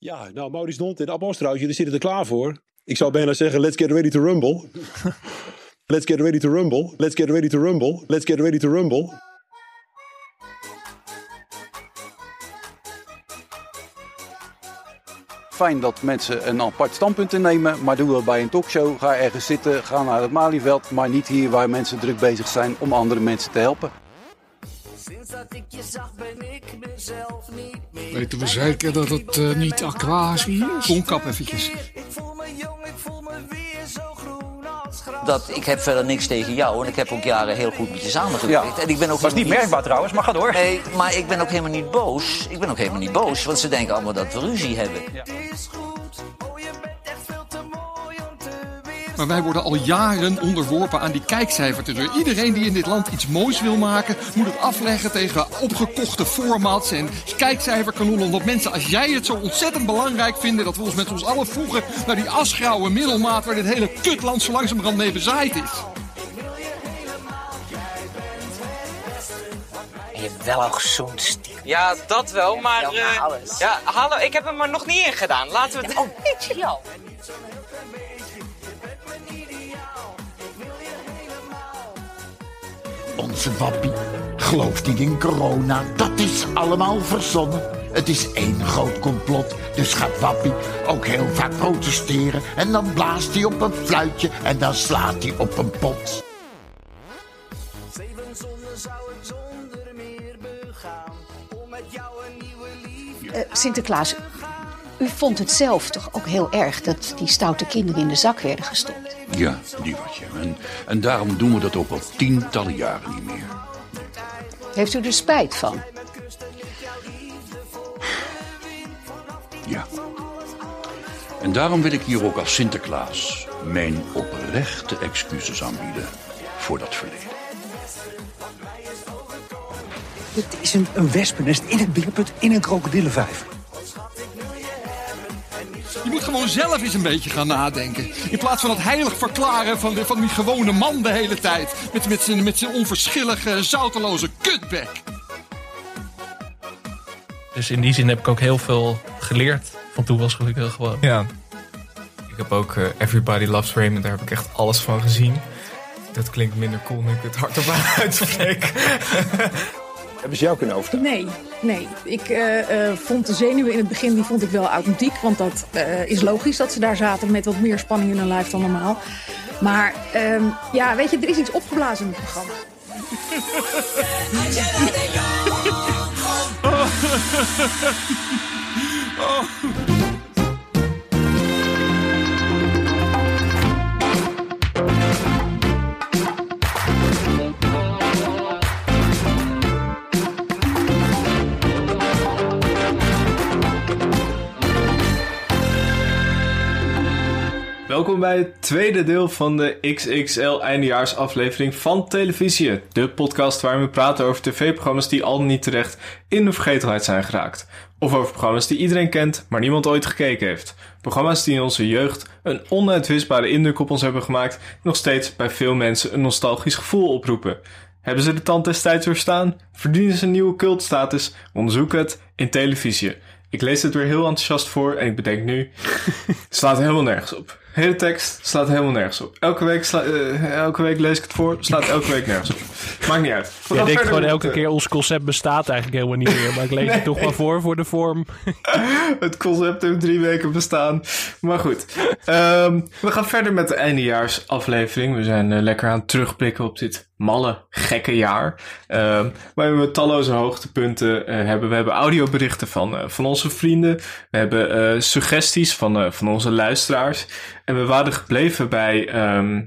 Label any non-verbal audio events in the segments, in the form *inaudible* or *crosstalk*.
Ja, nou, Maurice Dont en Ab Oosterhout, jullie zitten er klaar voor. Ik zou bijna zeggen, let's get ready to rumble. *laughs* let's get ready to rumble. Let's get ready to rumble. Let's get ready to rumble. Fijn dat mensen een apart standpunt innemen, maar doe dat bij een talkshow. Ga ergens zitten, ga naar het Malieveld, maar niet hier waar mensen druk bezig zijn om andere mensen te helpen. Sinds dat ik je zag ben ik mezelf niet meer. Weten we zeker dat het uh, niet aquatie is? Tonkap eventjes. Ik voel me jong, ik voel me weer zo groen als gras. Dat, ik heb verder niks tegen jou en ik heb ook jaren heel goed met je samengewerkt. Ja. En ik ben ook Was niet merkbaar trouwens, maar ga door. Nee, maar ik ben ook helemaal niet boos. Ik ben ook helemaal niet boos, want ze denken allemaal dat we ruzie hebben. Het Maar wij worden al jaren onderworpen aan die kijkcijferterreur. Iedereen die in dit land iets moois wil maken, moet het afleggen tegen opgekochte formats en kijkcijferkanonnen. Omdat mensen als jij het zo ontzettend belangrijk vinden dat we ons met ons allen voegen naar die asgrauwe middelmaat waar dit hele kutland zo langzamerhand mee bezaaid is. Je hebt wel al gezoend, Steve. Ja, dat wel, maar... Ja, eh, alles. ja, hallo, ik heb hem er nog niet in gedaan. Laten we het... Oh, weet je Onze wappie gelooft niet in corona. Dat is allemaal verzonnen. Het is één groot complot. Dus gaat wappie ook heel vaak protesteren. En dan blaast hij op een fluitje. En dan slaat hij op een pot. Zeven zonden zou ik zonder meer begaan. Om met jou een nieuwe liefde Eh, Sinterklaas, u vond het zelf toch ook heel erg dat die stoute kinderen in de zak werden gestopt? Ja, lievertje. En, en daarom doen we dat ook al tientallen jaren niet meer. Heeft u er spijt van? Ja. En daarom wil ik hier ook als Sinterklaas mijn oprechte excuses aanbieden voor dat verleden. Het is een, een wespennest in het bierput in een krokodillenvijver. Gewoon zelf eens een beetje gaan nadenken. In plaats van het heilig verklaren van, de, van die gewone man de hele tijd. Met, met zijn met zijn onverschillige, zouteloze kutbek. Dus in die zin heb ik ook heel veel geleerd van toen was gelukkig gewoon. Ja. Ik heb ook eh, Everybody Loves Raymond, daar heb ik echt alles van gezien. Dat klinkt minder cool nu ik het hardop uitspreek. *laughs* Hebben ze jou kunnen overtuigen? Nee, nee. Ik eh, eh, vond de zenuwen in het begin die vond ik wel authentiek. Want dat eh, is logisch dat ze daar zaten met wat meer spanning in hun lijf dan normaal. Maar ehm, ja, weet je, er is iets opgeblazen in het programma. *laughs* *laughs* Welkom bij het tweede deel van de XXL eindejaarsaflevering van Televisie. De podcast waarin we praten over tv-programma's die al niet terecht in de vergetelheid zijn geraakt. Of over programma's die iedereen kent, maar niemand ooit gekeken heeft. Programma's die in onze jeugd een onuitwisbare indruk op ons hebben gemaakt... nog steeds bij veel mensen een nostalgisch gevoel oproepen. Hebben ze de tand destijds doorstaan? Verdienen ze een nieuwe cultstatus? Onderzoek het in televisie. Ik lees het weer heel enthousiast voor en ik bedenk nu... *laughs* het slaat helemaal nergens op. Hele tekst slaat helemaal nergens op. Elke week, sla- eh, elke week lees ik het voor, slaat elke week nergens op. Maakt niet uit. Je denkt verder gewoon elke keer, ons concept bestaat eigenlijk helemaal niet meer. Maar ik lees het *laughs* toch maar voor, voor de vorm. *laughs* Het concept heeft drie weken bestaan. Maar goed. Ehm, we gaan verder met de eindejaarsaflevering. We zijn eh, lekker aan het terugblikken op dit malle, gekke jaar. Ehm waarin we talloze hoogtepunten eh, hebben. We hebben audioberichten van, eh, van onze vrienden. We hebben eh, suggesties van, van onze luisteraars. En we waren gebleven bij... ehm,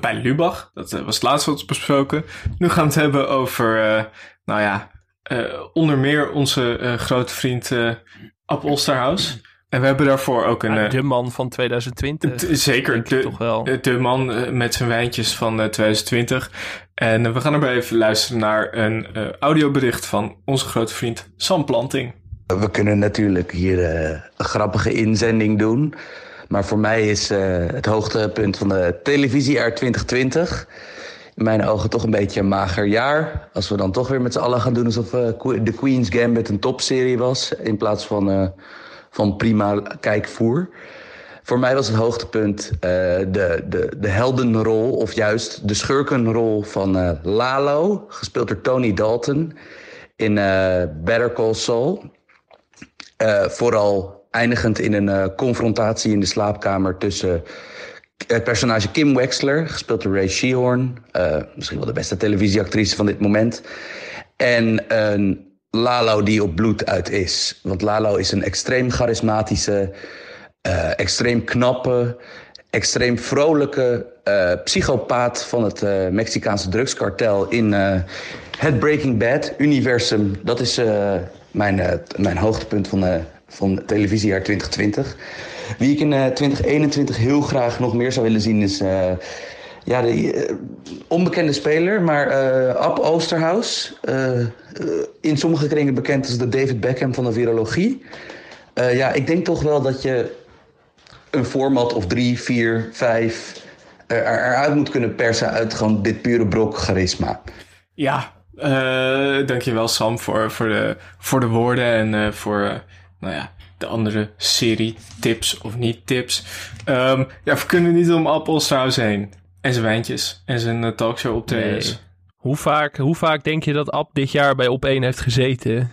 bij Lubach. Dat was het laatste wat we besproken. Nu gaan we het hebben over, nou ja, onder meer onze grote vriend Ab Osterhaus. En we hebben daarvoor ook een... Ja, eh, de man van 2020. d- zeker, de, toch wel. de man eh, met zijn wijntjes van eh, 2020. En eh, we gaan erbij even luisteren naar een eh, audiobericht van onze grote vriend Sam Planting. We kunnen natuurlijk hier eh, een grappige inzending doen. Maar voor mij is eh, het hoogtepunt van de televisie 2020 in mijn ogen toch een beetje een mager jaar. Als we dan toch weer met z'n allen gaan doen alsof eh, The Queen's Gambit een topserie was. In plaats van, eh, van prima kijkvoer. Voor mij was het hoogtepunt uh, de, de, de heldenrol, of juist de schurkenrol van uh, Lalo, gespeeld door Tony Dalton in uh, Better Call Saul. vooral eindigend in een confrontatie in de slaapkamer tussen het personage Kim Wexler, gespeeld door Ray Sheehorn, misschien wel de beste televisieactrice van dit moment, en een Lalo die op bloed uit is. Want Lalo is een extreem charismatische uh, extreem knappe, extreem vrolijke uh, psychopaat van het uh, Mexicaanse drugskartel in het Breaking Bad universum. Dat is mijn, mijn hoogtepunt van, van televisiejaar 2020. Wie ik in 2021 heel graag nog meer zou willen zien is ja, de onbekende speler, maar Ab Oosterhuis. in sommige kringen bekend als de David Beckham van de virologie. ja, ik denk toch wel dat je een format of drie, vier, vijf er, eruit moet kunnen persen uit gewoon dit pure brok charisma. Ja, uh, dankjewel Sam voor, voor, de, voor de woorden en uh, voor uh, nou ja, de andere serie tips of niet tips. Um, ja, we kunnen niet om appels trouwens heen. En zijn wijntjes en zijn talkshow optredens. Nee. Hoe vaak, hoe vaak denk je dat App dit jaar bij Op1 heeft gezeten?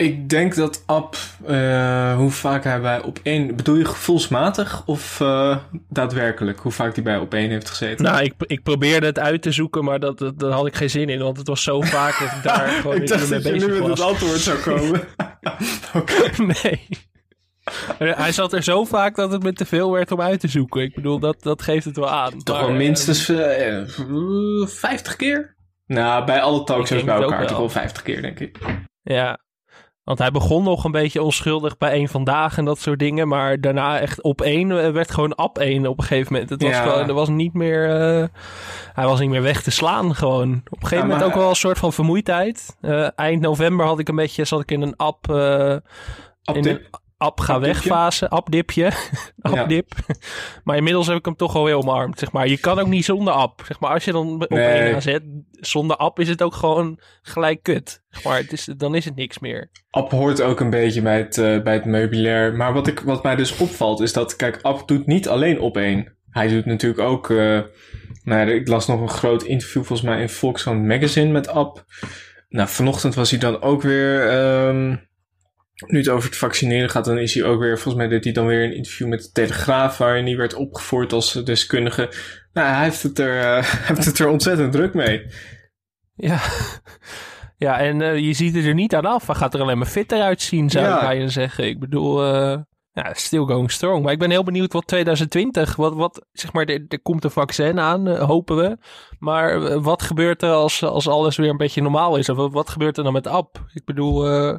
Ik denk dat Ab, uh, hoe vaak hij bij op één. Bedoel je gevoelsmatig of uh, daadwerkelijk? Hoe vaak hij bij op één heeft gezeten? Nou, ik, ik probeerde het uit te zoeken, maar dat, dat, daar had ik geen zin in. Want het was zo vaak dat ik daar *laughs* gewoon ik dacht mee dat bezig je nu was. met het antwoord zou komen. *laughs* *laughs* nee. *laughs* Hij zat er zo vaak dat het me te veel werd om uit te zoeken. Ik bedoel, dat, dat geeft het wel aan. Toch Maar, wel minstens uh, 50 keer? Nou, bij alle talkshows bij elkaar toch wel. wel 50 keer, denk ik. Ja. Want hij begon nog een beetje onschuldig bij één vandaag en dat soort dingen. Maar daarna echt op één eh, werd gewoon ap één op een gegeven moment. Het was Ja. gewoon, er was niet meer, eh, hij was niet meer weg te slaan gewoon. Op een gegeven Ja, moment maar- ook wel een soort van vermoeidheid. Eh, eind november had ik een beetje, zat ik in een ap, eh, in een ap ga weg fase, apdipje, apdip. Maar inmiddels heb ik hem toch wel weer omarmd, zeg maar. Je kan ook niet zonder ap, zeg maar. Als je dan op Nee. één aanzet, zonder ap is het ook gewoon gelijk kut. Zeg maar, het is, dan is het niks meer. App hoort ook een beetje bij het, eh, bij het meubilair. Maar wat, ik, wat mij dus opvalt is dat, kijk, App doet niet alleen op één. Hij doet natuurlijk ook, eh, nou, ik las nog een groot interview volgens mij in Volkskrant Magazine met App. Nou, vanochtend was hij dan ook weer, ehm, nu het over het vaccineren gaat, dan is hij ook weer, volgens mij deed hij dan weer een interview met de Telegraaf, waarin hij werd opgevoerd als deskundige. Nou, hij heeft het er, eh, *laughs* heeft het er ontzettend druk mee. Ja, *laughs* ja en eh, je ziet het er niet aan af. Hij gaat er alleen maar fitter uitzien, zou Ja. ik bijna zeggen. Ik bedoel, eh, ja, still going strong. Maar ik ben heel benieuwd wat 2020, wat, wat zeg maar, er, er komt een vaccin aan, eh, hopen we. Maar eh, wat gebeurt er als, als alles weer een beetje normaal is? Of wat, gebeurt er dan met app? Ik bedoel, eh,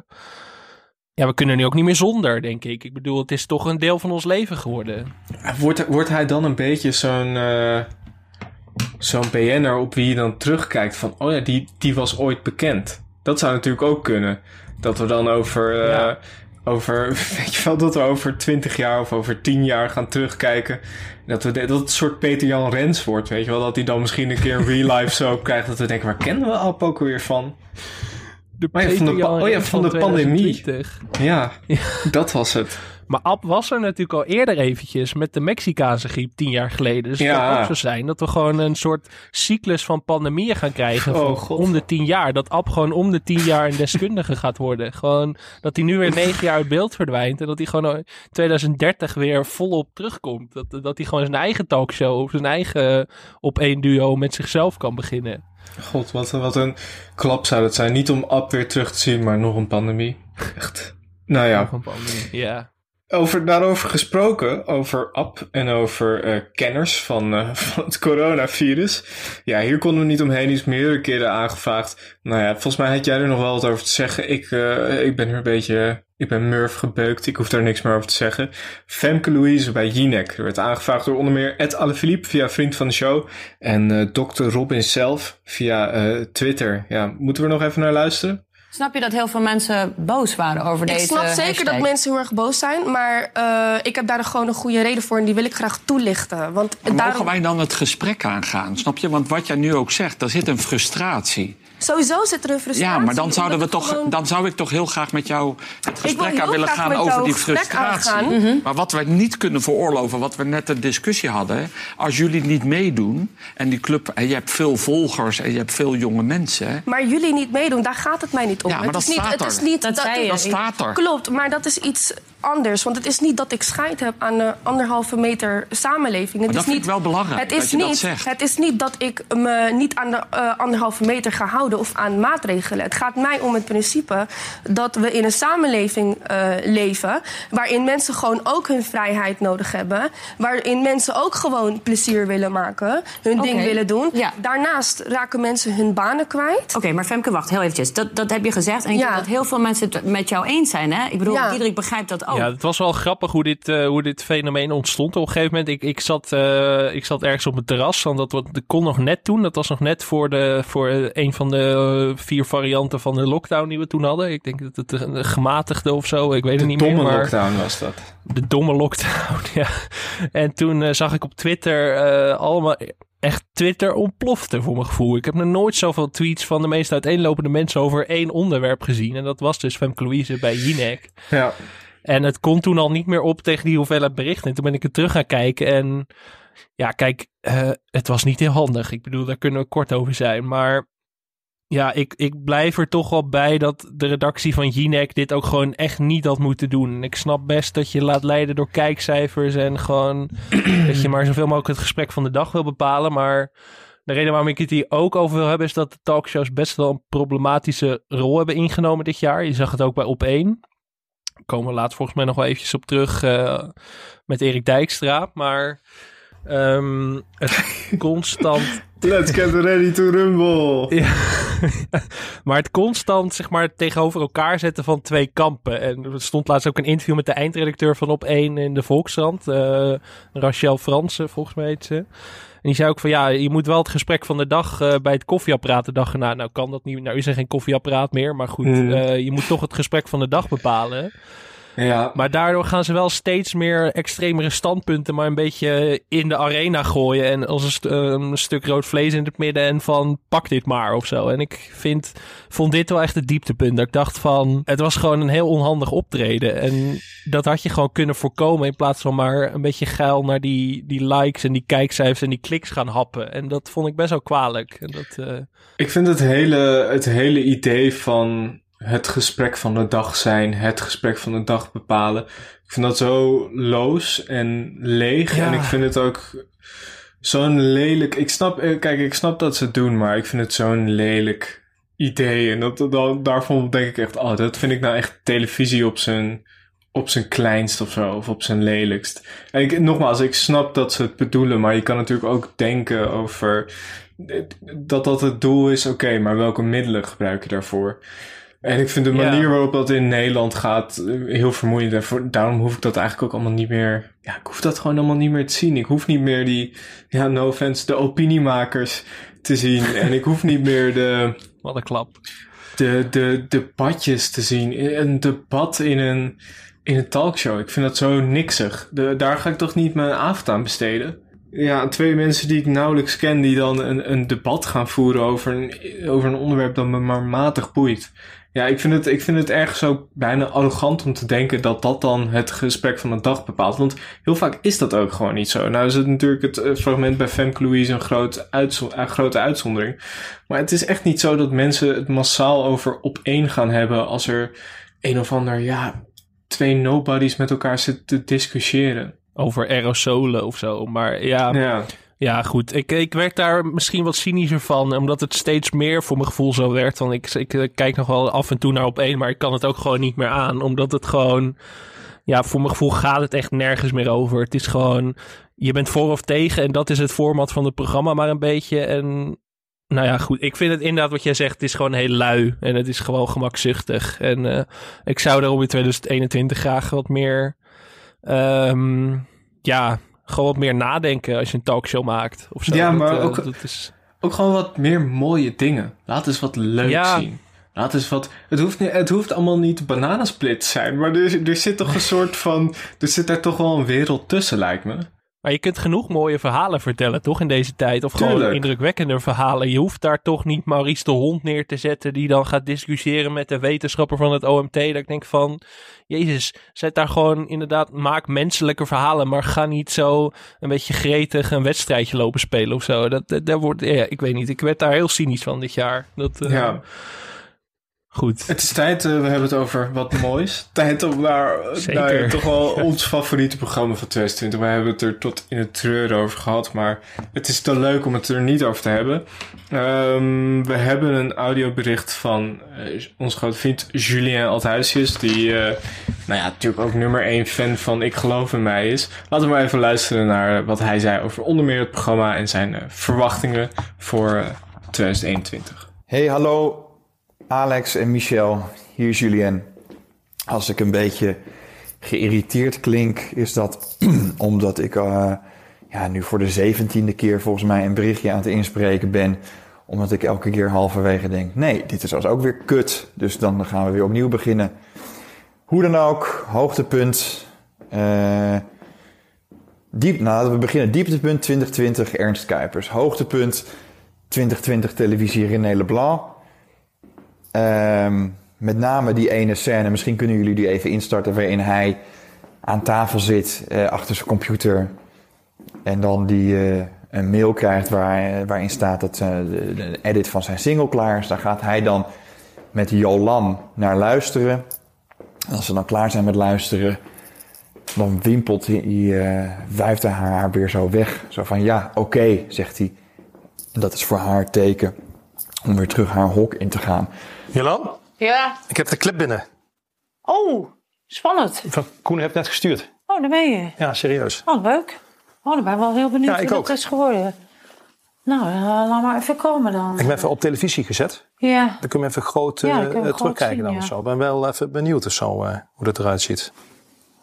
ja, we kunnen nu ook niet meer zonder, denk ik. Ik bedoel, het is toch een deel van ons leven geworden. Wordt, wordt hij dan een beetje zo'n eh, zo'n BN'er op wie je dan terugkijkt van... oh ja, die, die was ooit bekend. Dat zou natuurlijk ook kunnen. Dat we dan over... eh, over *laughs* weet je wel, dat we over 20 jaar of over 10 jaar gaan terugkijken. Dat, we de- dat het soort Peter-Jan Rens wordt, weet je wel. Dat hij dan misschien een keer een real life zo *laughs* krijgt. Dat we denken, waar kennen we App ook weer van? De Oh ja, van de, oh ja, Rens van de van pandemie. 2020. Ja, dat was het. Maar Ab was er natuurlijk al eerder eventjes met de Mexicaanse griep tien jaar geleden. Dus het Ja. kan ook zo zijn dat we gewoon een soort cyclus van pandemieën gaan krijgen. Oh, om de tien jaar. Dat Ab gewoon om de tien jaar een deskundige gaat worden. Gewoon dat hij nu weer negen jaar uit beeld verdwijnt. En dat hij gewoon in 2030 weer volop terugkomt. Dat, dat hij gewoon zijn eigen talkshow of zijn eigen op één duo met zichzelf kan beginnen. God, wat, een klap zou dat zijn. Niet om App weer terug te zien, maar nog een pandemie. Echt. Nou ja. Nog een pandemie, Ja. Over, daarover gesproken, over app en over eh, kenners van, eh, *laughs* van het coronavirus. Ja, hier konden we niet omheen, die is meerdere keren aangevraagd. Nou ja, volgens mij had jij er nog wel wat over te zeggen. Ik, eh, ik ben er een beetje, ik ben murf gebeukt, ik hoef daar niks meer over te zeggen. Femke Louise bij Jinek. Er werd aangevraagd door onder meer Ed Alaphilippe via Vriend van de Show. En Dr. Robin zelf via Twitter. Ja, moeten we nog even naar luisteren? Snap je dat heel veel mensen boos waren over Ik deze snap zeker hashtag? dat mensen heel erg boos zijn, maar eh, ik heb daar gewoon een goede reden voor en die wil ik graag toelichten. Want Mogen daarom... wij dan het gesprek aangaan? Snap je? Want wat jij nu ook zegt, daar zit een frustratie. Sowieso zit er een frustratie. Ja, maar dan, zouden we toch, gewoon- dan zou ik toch heel graag met jou het gesprek aan willen gaan over die frustratie. aangaan. Mhm. Maar wat we niet kunnen veroorloven, wat we net een discussie hadden. Als jullie niet meedoen en die club, en je hebt veel volgers en je hebt veel jonge mensen. hè, Maar jullie niet meedoen, daar gaat het mij niet om. Ja, maar het dat is niet, staat het er. is niet. Dat staat er. Klopt, maar dat is iets anders. Want het is niet dat ik scheid heb aan de anderhalve meter samenleving. Het Maar is dat vind niet, ik wel belangrijk, Het is, dat je dat niet, zegt. het is niet dat ik me niet aan de eh, anderhalve meter ga houden of aan maatregelen. Het gaat mij om het principe dat we in een samenleving eh, leven... waarin mensen gewoon ook hun vrijheid nodig hebben. Waarin mensen ook gewoon plezier willen maken, hun ding willen doen. Daarnaast raken mensen hun banen kwijt. Oké, maar Femke, wacht heel eventjes. Dat, dat heb je gezegd. En ik Ja. denk dat heel veel mensen het met jou eens zijn. Hè? Ik bedoel, Ja. Diederik begrijpt dat ook. Ja, het was wel grappig hoe dit, eh, hoe dit fenomeen ontstond. Op een gegeven moment, ik, ik, zat, eh, ik zat ergens op het terras. Want dat, dat kon nog net toen. Dat was nog net voor, de, voor eh, een van de vier varianten van de lockdown die we toen hadden. Ik denk dat het een gematigde of zo. Ik weet De het niet domme meer. maar- lockdown was dat. De domme lockdown, *laughs* ja. En toen zag ik op Twitter eh, allemaal... Echt, Twitter ontplofte voor mijn gevoel. Ik heb nog nooit zoveel tweets van de meest uiteenlopende mensen over één onderwerp gezien. En dat was dus Femke Louise bij Jinek. Ja. En het kon toen al niet meer op tegen die hoeveelheid berichten. En toen ben ik er terug gaan kijken. En ja, kijk, eh, het was niet heel handig. Ik bedoel, daar kunnen we kort over zijn. Maar ja, ik, ik blijf er toch wel bij dat de redactie van Jinek dit ook gewoon echt niet had moeten doen. En ik snap best dat je laat leiden door kijkcijfers en gewoon *clears throat* dat je maar zoveel mogelijk het gesprek van de dag wil bepalen. Maar de reden waarom ik het hier ook over wil hebben is dat de talkshows best wel een problematische rol hebben ingenomen dit jaar. Je zag het ook bij Op1 komen we later volgens mij nog wel eventjes op terug eh, met Erik Dijkstra. Maar ehm, het *laughs* constant... Let's get ready to rumble. *laughs* Ja. maar het constant zeg maar, tegenover elkaar zetten van twee kampen. En er stond laatst ook een interview met de eindredacteur van Op1 in de Volkskrant. eh, Rachel Fransen, volgens mij heet ze. En die zei ook van ja, je moet wel het gesprek van de dag eh, bij het koffieapparaat de dag erna. Nou kan dat niet, nou is er geen koffieapparaat meer. Maar goed, Hmm. eh, je moet toch het gesprek van de dag bepalen. Ja. Maar daardoor gaan ze wel steeds meer extremere standpunten maar een beetje in de arena gooien. En als een, st- eh, een stuk rood vlees in het midden en van pak dit maar of zo. En ik vind, vond dit wel echt het dieptepunt. Dat ik dacht van, het was gewoon een heel onhandig optreden. En dat had je gewoon kunnen voorkomen in plaats van maar een beetje geil naar die, die likes en die kijkcijfers en die kliks gaan happen. En dat vond ik best wel kwalijk. En dat, eh, Ik vind het hele, het hele idee van het gesprek van de dag zijn, het gesprek van de dag bepalen. Ik vind dat zo loos en leeg. Ja. En ik vind het ook zo'n lelijk. Ik snap, eh, kijk, ik snap dat ze het doen, maar ik vind het zo'n lelijk idee. En dat, dat, daarvan denk ik echt, oh, dat vind ik nou echt televisie op zijn, op zijn kleinst of zo, of op zijn lelijkst. En ik, nogmaals, ik snap dat ze het bedoelen, maar je kan natuurlijk ook denken over dat dat het doel is, oké, maar welke middelen gebruik je daarvoor? En ik vind de manier waarop dat in Nederland gaat eh, heel vermoeiend. Daarom hoef ik dat eigenlijk ook allemaal niet meer. Ja, ik hoef dat gewoon allemaal niet meer te zien. Ik hoef niet meer die, ja, no offense, de opiniemakers te zien. *laughs* en ik hoef niet meer de. Wat een klap. De, de debatjes te zien. Een debat in een, in een talkshow. Ik vind dat zo niksig. De, daar ga ik toch niet mijn avond aan besteden. Ja, twee mensen die ik nauwelijks ken, die dan een, een debat gaan voeren over een, over een onderwerp dat me maar matig boeit. Ja, ik vind, het, ik vind het ergens ook bijna arrogant om te denken dat dat dan het gesprek van de dag bepaalt. Want heel vaak is dat ook gewoon niet zo. Nou is het natuurlijk het eh, fragment bij Femke Louise een groot een grote uitzondering. Maar het is echt niet zo dat mensen het massaal over op één gaan hebben als er een of ander, ja, twee nobodies met elkaar zitten te discussiëren. over aerosolen of zo. Maar ja, Ja. Ja. goed. Ik, ik werd daar misschien wat cynischer van, omdat het steeds meer voor mijn gevoel zo werd. Want ik, ik eh, kijk nog wel af en toe naar op één, maar ik kan het ook gewoon niet meer aan, omdat het gewoon, ja, voor mijn gevoel gaat het echt nergens meer over. Het is gewoon, je bent voor of tegen en dat is het format van het programma maar een beetje. En nou ja, goed. Ik vind het inderdaad wat jij zegt, het is gewoon heel lui en het is gewoon gemakzuchtig. En eh, ik zou daarom in 2021 graag wat meer Ehm, ja, gewoon wat meer nadenken als je een talkshow maakt. Of zo. Ja, maar eh, ook, dat is... ook gewoon wat meer mooie dingen. Laat eens wat leuk Ja. zien. Laat eens wat. Het hoeft, niet, het hoeft allemaal niet bananensplit te zijn. Maar er, er zit toch een soort van. Er zit daar toch wel een wereld tussen, lijkt me. Maar je kunt genoeg mooie verhalen vertellen, toch, in deze tijd? Of gewoon indrukwekkende verhalen. Je hoeft daar toch niet Maurice de Hond neer te zetten... die dan gaat discussiëren met de wetenschapper van het OMT. Dat ik denk van, jezus, zet daar gewoon inderdaad... maak menselijke verhalen, maar ga niet zo een beetje gretig... een wedstrijdje lopen spelen of zo. Dat, dat, daar wordt, ja, ik weet niet, ik werd daar heel cynisch van dit jaar. Dat, eh, Ja. Goed. Het is tijd, eh, we hebben het over wat moois. *laughs* Tijd om naar ja, toch wel ons favoriete programma van 2020. Wij hebben het er tot in het treuren over gehad, maar het is te leuk om het er niet over te hebben. Ehm, we hebben een audiobericht van eh, onze grote vriend Julien Althuisjes, die eh, nou ja, natuurlijk ook nummer 1 fan van Ik Geloof in Mij is. Laten we maar even luisteren naar wat hij zei over onder meer het programma en zijn eh, verwachtingen voor eh, 2021. Hey, hallo Alex en Michel. Hier Julien. Als ik een beetje geïrriteerd klink, is dat *clears throat* omdat ik eh, ja, nu voor de zeventiende keer volgens mij een berichtje aan het inspreken ben. Omdat ik elke keer halverwege denk, nee, dit is als ook weer kut. Dus dan gaan we weer opnieuw beginnen. Hoe dan ook, hoogtepunt. eh, diep, nou, we beginnen. Dieptepunt 2020, Ernst Kuipers. Hoogtepunt 2020 televisie René Leblanc. Ehm, met name die ene scène, misschien kunnen jullie die even instarten, waarin hij aan tafel zit eh, achter zijn computer. En dan die eh, een mail krijgt waar, waarin staat dat eh, de, edit van zijn single klaar is. Daar gaat hij dan met Jolan naar luisteren. En als ze dan klaar zijn met luisteren, dan wimpelt hij, eh, wuift hij haar weer zo weg. Zo van ja, oké, zegt hij. Dat is voor haar teken om weer terug haar hok in te gaan. Jolan, Ja. ik heb de clip binnen. Oh, spannend. Van Koen heeft net gestuurd. Oh, daar ben je. Ja, serieus. Oh, leuk. Oh, dan ben ik wel heel benieuwd Ja, ik hoe ook. dat is geworden. Nou, eh, laat maar even komen dan. Ik ben even op televisie gezet. Ja. Dan kun je even groot Ja, eh, terugkijken groot dan of zo. Ik ben wel even benieuwd of zo, eh, hoe dat eruit ziet.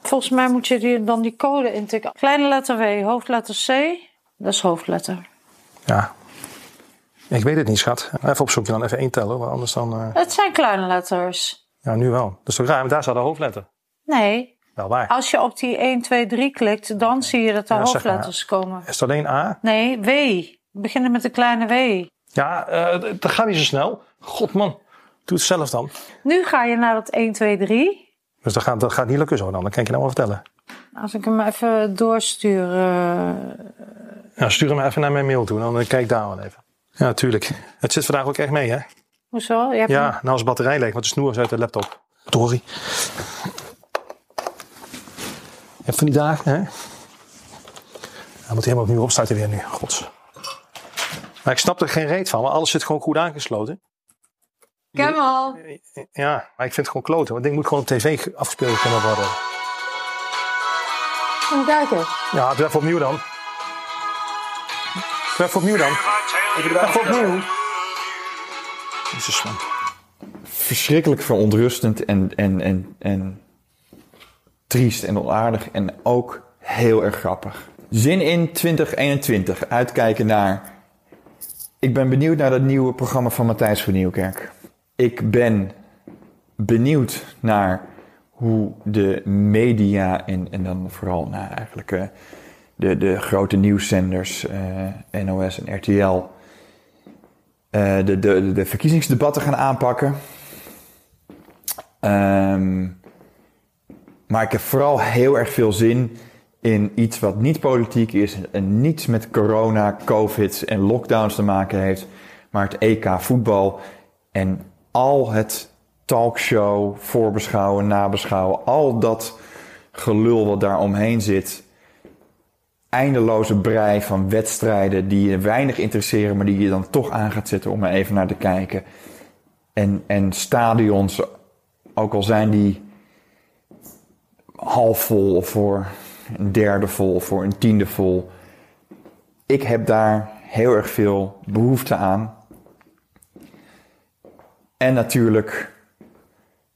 Volgens mij moet je die, dan die code intikken. Kleine letter W, hoofdletter C. Dat is hoofdletter. Ja. Ik weet het niet, schat. Even opzoeken dan even één tellen, want anders dan... eh, Het zijn kleine letters. Ja, nu wel. Dat is toch raar, daar staat de hoofdletter. Nee. Wel waar. Als je op die 1, 2, 3 klikt, dan zie je dat er Ja, maar. hoofdletters komen. Is het alleen A? Nee, W. We beginnen met de kleine W. Ja, eh, dat gaat niet zo snel. God man, doe het zelf dan. Nu ga je naar dat 1, 2, 3. Dus dat gaat, dat gaat niet lukken zo dan. Dat kan ik je nou wel vertellen. Als ik hem even doorstuur. Ja, stuur hem even naar mijn mail toe. Dan kijk ik daar wel even. Ja, tuurlijk. Het zit vandaag ook echt mee, hè? hoezo? Je hebt Ja, nou als batterij leeg, want de snoer is uit de laptop. Sorry. Je hebt van die dagen, hè? Hij moet helemaal opnieuw opstarten weer nu. Gods. Maar ik snap er geen reet van, want alles zit gewoon goed aangesloten. Ik heb hem al. Ja, maar ik vind het gewoon kloten. Want ding moet gewoon op tv ge- afgespeeld kunnen worden. Even kijken. Ja, doe even opnieuw dan. Doe even opnieuw dan. Even opnieuw. Jezus man. verschrikkelijk verontrustend en, en, en, en triest en onaardig en ook heel erg grappig. Zin in 2021. Uitkijken naar. Ik ben benieuwd naar dat nieuwe programma van Matthijs van Nieuwkerk. Ik ben benieuwd naar hoe de media en, en dan vooral nou, eigenlijk eh, de, de grote nieuwszenders, eh, NOS en RTL, de, de, de verkiezingsdebatten gaan aanpakken. Ehm, maar ik heb vooral heel erg veel zin in iets wat niet politiek is en niets met corona, covid en lockdowns te maken heeft, maar het EK voetbal en al het talkshow, voorbeschouwen, nabeschouwen, al dat gelul wat daar omheen zit. Eindeloze brei van wedstrijden die je weinig interesseren, maar die je dan toch aan gaat zetten om er even naar te kijken. En, en stadions, ook al zijn die half vol of voor een derde vol of voor een tiende vol. Ik heb daar heel erg veel behoefte aan. En natuurlijk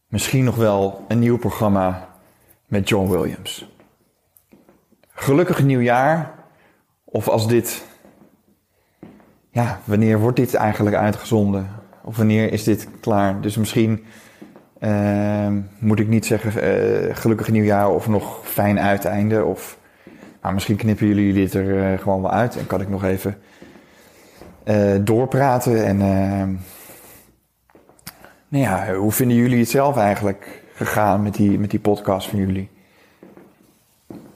misschien nog wel een nieuw programma met John Williams. Gelukkig nieuwjaar. Of als dit. Ja, wanneer wordt dit eigenlijk uitgezonden? Of wanneer is dit klaar? Dus misschien ehm, moet ik niet zeggen eh, gelukkig nieuwjaar of nog fijn uiteinde. Of Maar misschien knippen jullie dit er eh, gewoon wel uit en kan ik nog even eh, doorpraten. En eh, nou ja, hoe vinden jullie het zelf eigenlijk gegaan met die, met die podcast van jullie?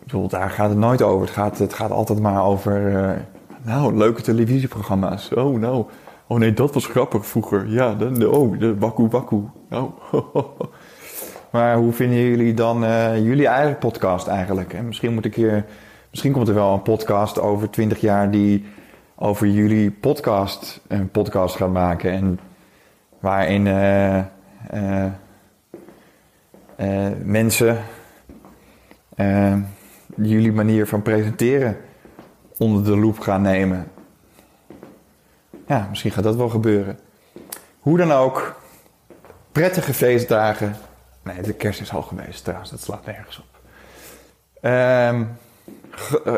Bedoel, daar gaat het nooit over. Het gaat, het gaat altijd maar over, eh, nou, leuke televisieprogramma's. Oh, nou, oh nee, dat was grappig vroeger. Ja, de, oh, de wakku wakku. Nou, *laughs* maar hoe vinden jullie dan eh, jullie eigen podcast eigenlijk? En misschien moet ik hier, misschien komt er wel een podcast over 20 jaar die over jullie podcast een podcast gaat maken en waarin eh, eh, eh, mensen eh, jullie manier van presenteren onder de loep gaan nemen. Ja, misschien gaat dat wel gebeuren. Hoe dan ook, prettige feestdagen. Nee, de kerst is al geweest trouwens, dat slaat nergens op. Eh,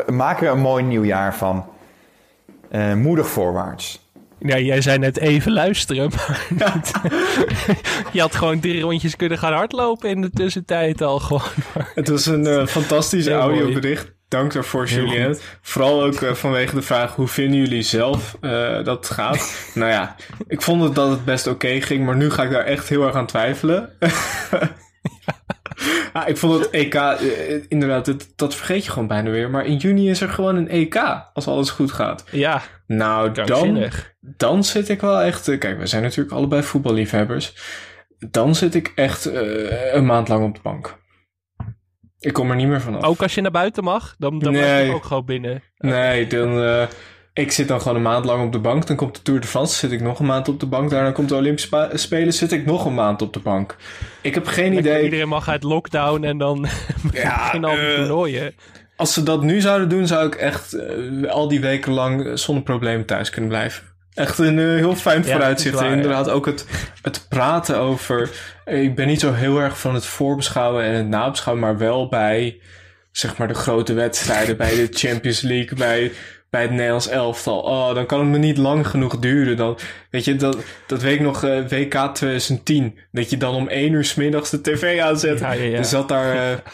maak er een mooi nieuwjaar van. Eh, moedig voorwaarts. Ja, jij zei net even luisteren, *laughs* maar je had gewoon drie rondjes kunnen gaan hardlopen in de tussentijd al gewoon. Het was een eh, fantastisch Heel mooi. audiobericht. Dank daarvoor, Julien. Vooral ook eh, vanwege de vraag, hoe vinden jullie zelf eh, dat het gaat? *laughs* nou ja, ik vond het dat het best oké ging, maar nu ga ik daar echt heel erg aan twijfelen. Ja, *laughs* *laughs* ik vond het EK, eh, inderdaad, het- dat vergeet je gewoon bijna weer. Maar in juni is er gewoon een EK, als alles goed gaat. Ja, Nou, dan, krankzinnig. dan zit ik wel echt... eh, Kijk, we zijn natuurlijk allebei voetballiefhebbers. Dan zit ik echt eh, een maand lang op de bank. Ik kom er niet meer vanaf. Ook als je naar buiten mag, dan, dan Nee. je ook gewoon binnen. Nee, dan, eh, ik zit dan gewoon een maand lang op de bank. Dan komt de Tour de France, zit ik nog een maand op de bank. Daarna komt de Olympische Spelen, zit ik nog een maand op de bank. Ik heb geen idee. Iedereen mag uit lockdown en dan beginnen al die eh, toernooien. Als ze dat nu zouden doen, zou ik echt eh, al die weken lang zonder probleem thuis kunnen blijven. Echt een eh, heel fijn Ja, vooruitzicht. waar, inderdaad ook het, het praten over... Ik ben niet zo heel erg van het voorbeschouwen en het nabeschouwen... maar wel bij zeg maar de grote wedstrijden... bij de Champions League, bij, bij het Nederlands elftal. Oh, dan kan het me niet lang genoeg duren. Dan, weet je, dat, dat weet ik nog, eh, WK 2010. Dat je dan om één uur 's middags de tv aanzet. Ja, ja, ja. Er zat daar... eh, *laughs*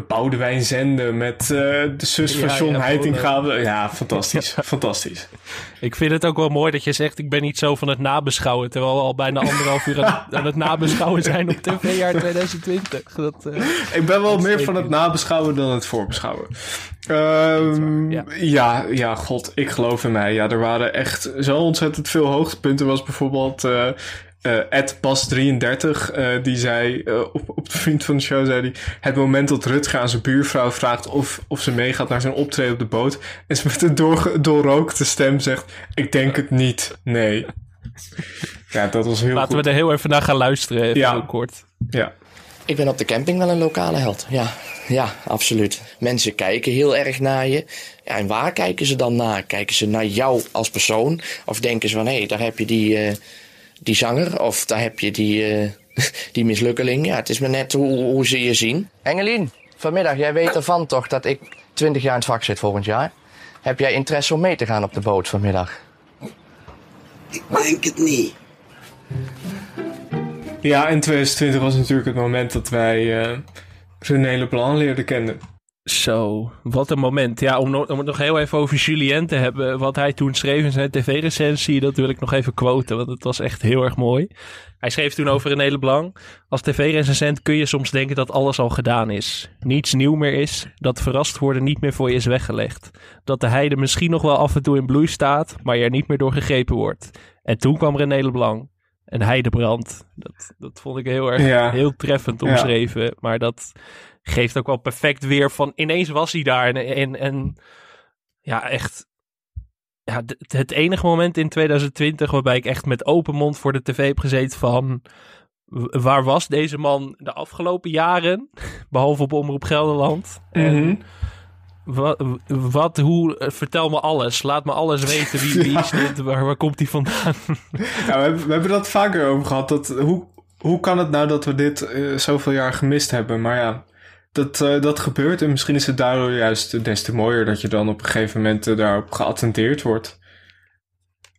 Boudewijn Zenden met eh, de zus van Ja, John ja, Heitinga. Ja, fantastisch. *laughs* Fantastisch. Ik vind het ook wel mooi dat je zegt, ik ben niet zo van het nabeschouwen. Terwijl we al bijna anderhalf uur aan, *laughs* aan het nabeschouwen zijn op tv-jaar 2020. Dat, eh, Ik ben wel meer van het nabeschouwen dan het voorbeschouwen. Ehm, ja. ja, god, ik geloof in mij. Ja, er waren echt zo ontzettend veel hoogtepunten. Was bijvoorbeeld eh eh, Ed Bas33, eh, die zei eh, op, op de vriend van de show, zei hij, het moment dat Rutger aan zijn buurvrouw vraagt of, of ze meegaat naar zijn optreden op de boot, en ze met een door, doorrookte stem zegt, ik denk het niet, nee. *laughs* Ja, dat was heel Laten goed. we er heel even naar gaan luisteren, even Ja. heel kort. Ja. Ik ben op de camping wel een lokale held. Ja, ja, absoluut. Mensen kijken heel erg naar je. Ja, en waar kijken ze dan naar? Kijken ze naar jou als persoon? Of denken ze van, hé, daar heb je die, eh, die zanger. Of daar heb je die, eh, *laughs* die mislukkeling. Ja, het is maar net hoe, hoe ze je zien. Engelien, vanmiddag, jij weet ervan *laughs* toch dat ik 20 jaar in het vak zit volgend jaar. Heb jij interesse om mee te gaan op de boot vanmiddag? Ik denk het niet. Ja, en 2020 was natuurlijk het moment dat wij eh René Leblanc leerden kennen. Zo, wat een moment. Ja, om, het nog heel even over Julien te hebben. Wat hij toen schreef in zijn tv-recensie, dat wil ik nog even quoten. Want het was echt heel erg mooi. Hij schreef toen over René Leblanc. Als tv-recensent kun je soms denken dat alles al gedaan is. Niets nieuw meer is. Dat verrast worden niet meer voor je is weggelegd. Dat de heide misschien nog wel af en toe in bloei staat, maar je er niet meer door gegrepen wordt. En toen kwam René Leblanc. En heidebrand. Dat, dat vond ik heel erg Ja. heel treffend Ja. omschreven. Maar dat geeft ook wel perfect weer van ineens was hij daar. En, en, en ja, echt. Ja, het enige moment in 2020 waarbij ik echt met open mond voor de tv heb gezeten van. Waar was deze man de afgelopen jaren? *laughs* Behalve op Omroep Gelderland. En Mhm. wat, wat, hoe, eh, vertel me alles. Laat me alles weten. Wie, *laughs* wie is dit? Waar, waar komt hij vandaan? *laughs* Ja, we, hebben, we hebben dat vaker over gehad. Dat, hoe, hoe kan het nou dat we dit eh, zoveel jaar gemist hebben? Maar ja, dat, eh, dat gebeurt. En misschien is het daardoor juist des te mooier dat je dan op een gegeven moment eh, daarop geattendeerd wordt.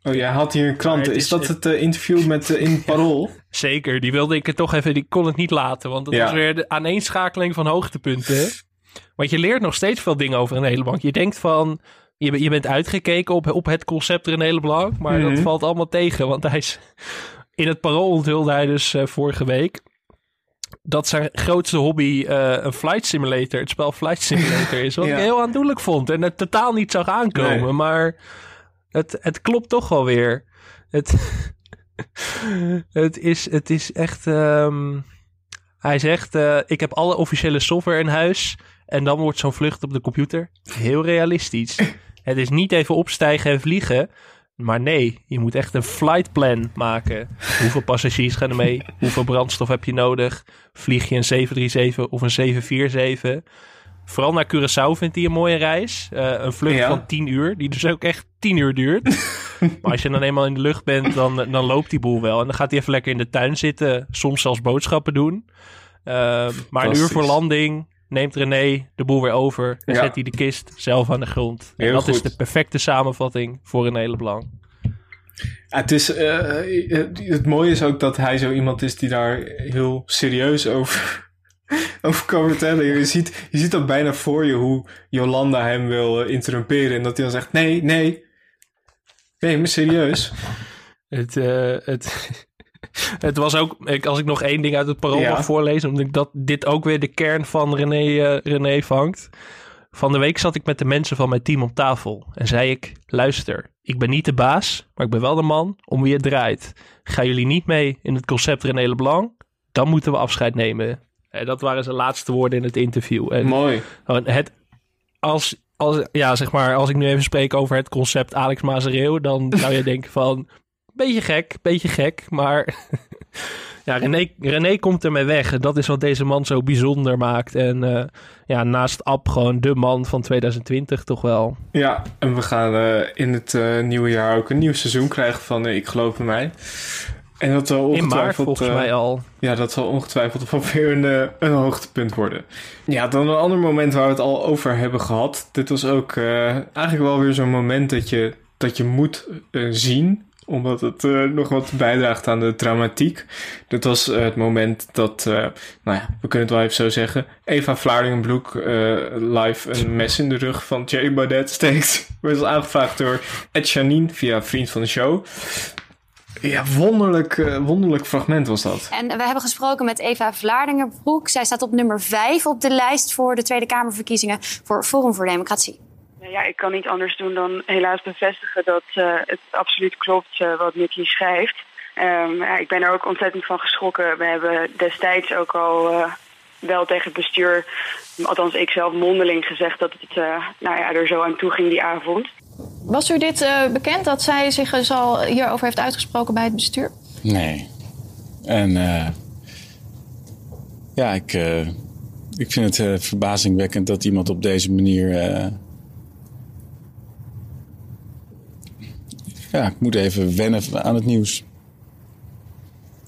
Oh, jij had hier een krant. Maar het Is, is- dat het eh, interview met in *laughs* Parool? Zeker, die wilde ik er toch even, die kon het niet laten. Want dat Ja. was weer de aaneenschakeling van hoogtepunten. Want je leert nog steeds veel dingen over René Leblanc. Je denkt van, je, ben- je bent uitgekeken op, op het concept René Leblanc, maar Mhm. dat valt allemaal tegen. Want hij is, in het parool onthulde hij dus vorige week dat zijn grootste hobby eh, een flight simulator, het spel Flight Simulator is. Wat *laughs* Ja. ik heel aandoenlijk vond en het totaal niet zag aankomen. Nee. Maar het, het klopt toch wel weer. Het, *laughs* het, is, het is echt... ehm, hij zegt, eh, ik heb alle officiële software in huis. En dan wordt zo'n vlucht op de computer heel realistisch. *laughs* het is niet even opstijgen en vliegen. Maar nee, je moet echt een flight plan maken. Hoeveel passagiers gaan er mee? *laughs* Hoeveel brandstof heb je nodig? Vlieg je een 737 of een 747? Vooral naar Curaçao vindt hij een mooie reis. Eh, een vlucht Ja. van 10 uur, die dus ook echt 10 uur duurt. *laughs* maar als je dan eenmaal in de lucht bent, dan, dan loopt die boel wel. En dan gaat hij even lekker in de tuin zitten, soms zelfs boodschappen doen. Eh, maar een uur voor landing neemt René de boel weer over. En Ja. zet hij de kist zelf aan de grond. En Heel dat is de perfecte samenvatting voor René Leblanc. Ja, het, is, eh, het, het mooie is ook dat hij zo iemand is die daar heel serieus over, *laughs* over kan vertellen. Je ziet, je ziet ook bijna voor je hoe Jolanda hem wil eh, interrumperen. En dat hij dan zegt, nee, nee. Nee, maar serieus. Het, eh, het, *laughs* het was ook, ik, als ik nog één ding uit het parool Ja. mag voorlezen, omdat ik dat dit ook weer de kern van René, eh, René vangt. Van de week zat ik met de mensen van mijn team op tafel en zei ik: Luister, ik ben niet de baas, maar ik ben wel de man om wie het draait. Gaan jullie niet mee in het concept René Leblanc? Dan moeten we afscheid nemen. En dat waren zijn laatste woorden in het interview. En Mooi. Het, als, als, ja, zeg maar, als ik nu even spreek over het concept Alex Mazereel, dan zou je *laughs* denken van, beetje gek, beetje gek, maar *laughs* ja, René, René komt ermee weg. En dat is wat deze man zo bijzonder maakt. En eh, ja, naast Ab gewoon de man van 2020 toch wel. Ja, en we gaan eh, in het eh, nieuwe jaar ook een nieuw seizoen krijgen van Ik geloof in mij. En dat zal In maart ongetwijfeld... volgens mij al. Ja, dat zal ongetwijfeld wel weer een, een hoogtepunt worden. Ja, dan een ander moment waar we het al over hebben gehad. Dit was ook eigenlijk wel weer zo'n moment dat je, dat je moet zien omdat het eh, nog wat bijdraagt aan de dramatiek. Dit was eh, het moment dat, eh, nou ja, we kunnen het wel even zo zeggen. Eva Vlaardingenbroek live een mes in de rug van Jerry Baudet steekt. *laughs* Werd aangevraagd door Ed Janine via Vriend van de Show. Ja, wonderlijk, wonderlijk fragment was dat. En we hebben gesproken met Eva Vlaardingerbroek. Zij staat op nummer 5 op de lijst voor de Tweede Kamerverkiezingen voor Forum voor Democratie. Nou Ja, ik kan niet anders doen dan helaas bevestigen dat eh, het absoluut klopt eh, wat Nicky schrijft. Ehm, ja, ik ben er ook ontzettend van geschrokken. We hebben destijds ook al eh, wel tegen het bestuur, althans ik zelf mondeling gezegd dat het eh, nou ja, er zo aan toe ging die avond. Was u dit eh, bekend dat zij zich dus al hierover heeft uitgesproken bij het bestuur? Nee. En eh, ja, ik, eh, ik vind het eh, verbazingwekkend dat iemand op deze manier. Ja, ik moet even wennen aan het nieuws.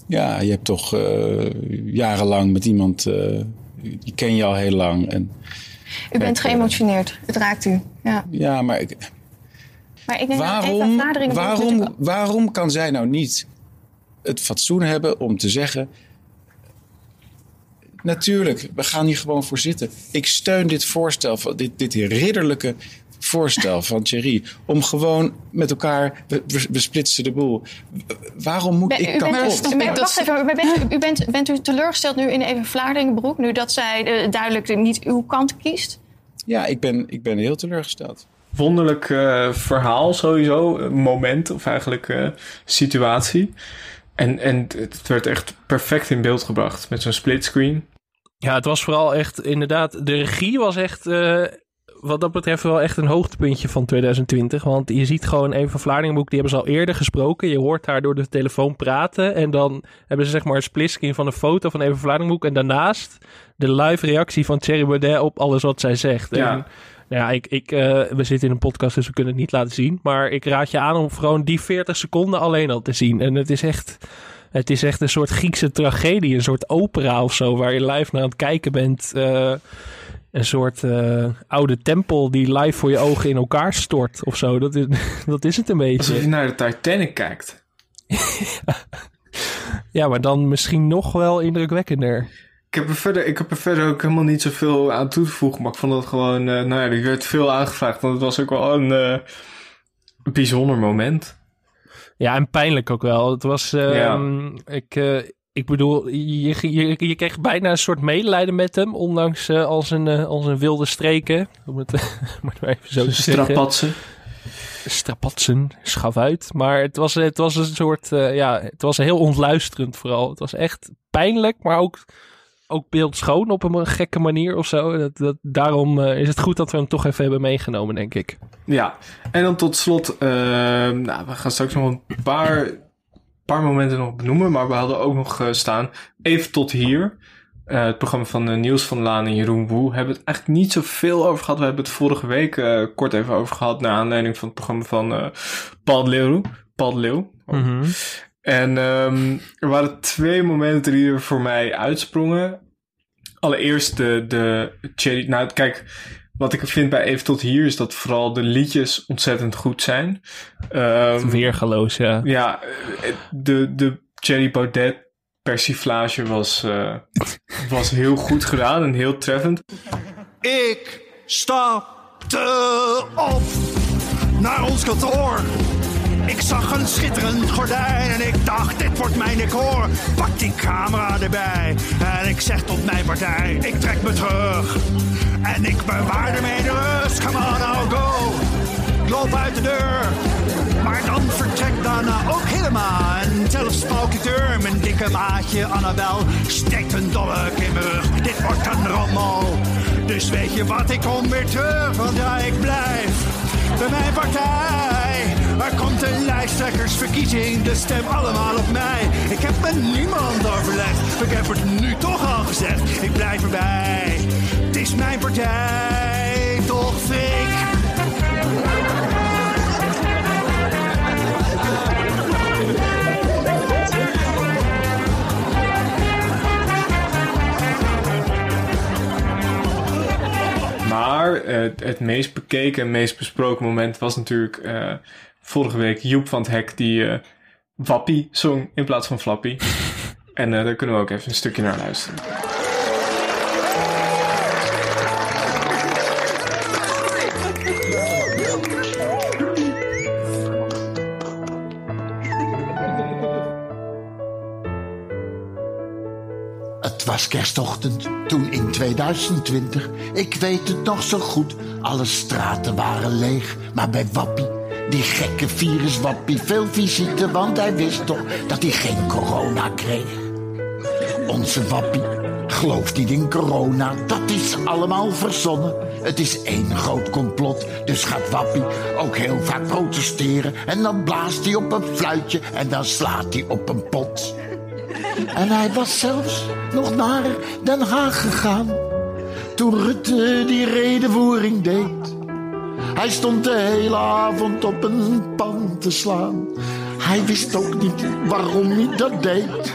Ja, je hebt toch eh, jarenlang met iemand. eh, die ken je al heel lang. En, U bent geëmotioneerd. Het raakt u. Ja. ja, maar ik, Maar ik denk dat Eva waarom, waarom, waarom kan zij nou niet het fatsoen hebben om te zeggen... Natuurlijk, we gaan hier gewoon voor zitten. Ik steun dit voorstel, van dit, dit ridderlijke voorstel van Thierry... om gewoon met elkaar, we, we, we splitsen de boel. Waarom moet Ben- ik kapot? u bent- wacht even, maar bent, u, bent, bent u teleurgesteld nu in Eva Vlaardingenbroek... nu dat zij eh, duidelijk niet uw kant kiest? Ja, ik ben, ik ben heel teleurgesteld. wonderlijk eh, verhaal sowieso. Moment of eigenlijk eh, situatie. En, en het werd echt perfect in beeld gebracht met zo'n splitscreen. Ja, het was vooral echt inderdaad. De regie was echt. eh, wat dat betreft wel echt een hoogtepuntje van 2020. Want je ziet gewoon Eva Vlaardingenboek, die hebben ze al eerder gesproken. Je hoort haar door de telefoon praten. En dan hebben ze zeg maar een splitscreen van een foto van Eva Vlaardingenboek. En daarnaast de live reactie van Thierry Baudet op alles wat zij zegt. Ja. En, nou ja, ik, ik, eh, we zitten in een podcast, dus we kunnen het niet laten zien. Maar ik raad je aan om gewoon die 40 seconden alleen al te zien. En het is echt... Het is echt een soort Griekse tragedie, een soort opera of zo, waar je live naar aan het kijken bent. Eh, een soort eh, oude tempel die live voor je ogen in elkaar stort of zo. Dat is, *laughs* dat is het een beetje. Alsof je naar de Titanic kijkt. *laughs* Ja, maar dan misschien nog wel indrukwekkender. Ik heb, er verder, ik heb er verder ook helemaal niet zoveel aan toe te voegen. Maar ik vond het gewoon... eh, nou ja, er werd veel aangevraagd. Want het was ook wel een eh, bijzonder moment. Ja, en pijnlijk ook wel. Het was, ehm, ik, eh, ik bedoel, je, je, je kreeg bijna een soort medelijden met hem, ondanks eh, al, zijn, eh, al zijn wilde streken. *laughs* Om het maar even zo te zeggen. Strapatsen. Strapatsen, schaf uit. Maar het was, het was een soort, eh, ja, het was heel ontluisterend vooral. Het was echt pijnlijk, maar ook, ook beeldschoon op een gekke manier of zo. Dat, dat, daarom is het goed dat we hem toch even hebben meegenomen, denk ik. Ja, en dan tot slot, nou, we gaan straks nog een paar, paar momenten nog benoemen, maar we hadden ook nog eh, staan, even tot hier. Eh, het programma van eh, Niels van Laan en Jeroen Woe hebben het eigenlijk niet zoveel over gehad. We hebben het vorige week kort even over gehad, naar aanleiding van het programma van Paul Leeuw. Paul Leeuw. Mhm. En ehm, er waren twee momenten die er voor mij uitsprongen. Allereerst de, de Cherry. Nou, kijk, wat ik vind bij Even tot hier is dat vooral de liedjes ontzettend goed zijn. Ehm, Weergaloos, ja. Ja, eh, de, de Cherry Baudet persiflage was, eh, was heel goed gedaan en heel treffend. Ik stapte op naar ons kantoor. Ik zag een schitterend gordijn en ik dacht, dit wordt mijn decor. Pak die camera erbij en ik zeg tot mijn partij, ik trek me terug. En ik bewaar ermee de rust, come on now go. Ik loop uit de deur, maar dan vertrekt daarna ook helemaal. En zelfs Pauketeur, mijn dikke maatje Annabel, steekt een dolk in mijn rug. Dit wordt een rommel. Dus weet je wat, ik kom weer terug, want ja, ik blijf bij mijn partij. Er komt een lijsttrekkersverkiezing, de stem allemaal op mij. Ik heb met niemand overlegd, ik heb het nu toch al gezegd. Ik blijf erbij, is mijn partij, toch fik. Maar eh, het meest bekeken en meest besproken moment was natuurlijk eh, vorige week Joep van het Hek die eh Wappie zong in plaats van Flappy. *laughs* en eh, daar kunnen we ook even een stukje naar luisteren. Was kerstochtend, toen in 2020. Ik weet het nog zo goed, alle straten waren leeg. Maar bij Wappie, die gekke virus Wappie, veel visite, want hij wist toch dat hij geen corona kreeg. Onze Wappie gelooft niet in corona, dat is allemaal verzonnen. Het is één groot complot, dus gaat Wappie ook heel vaak protesteren. En dan blaast hij op een fluitje en dan slaat hij op een pot. En hij was zelfs nog naar Den Haag gegaan. Toen Rutte die redenvoering deed. Hij stond de hele avond op een pan te slaan. Hij wist ook niet waarom hij dat deed.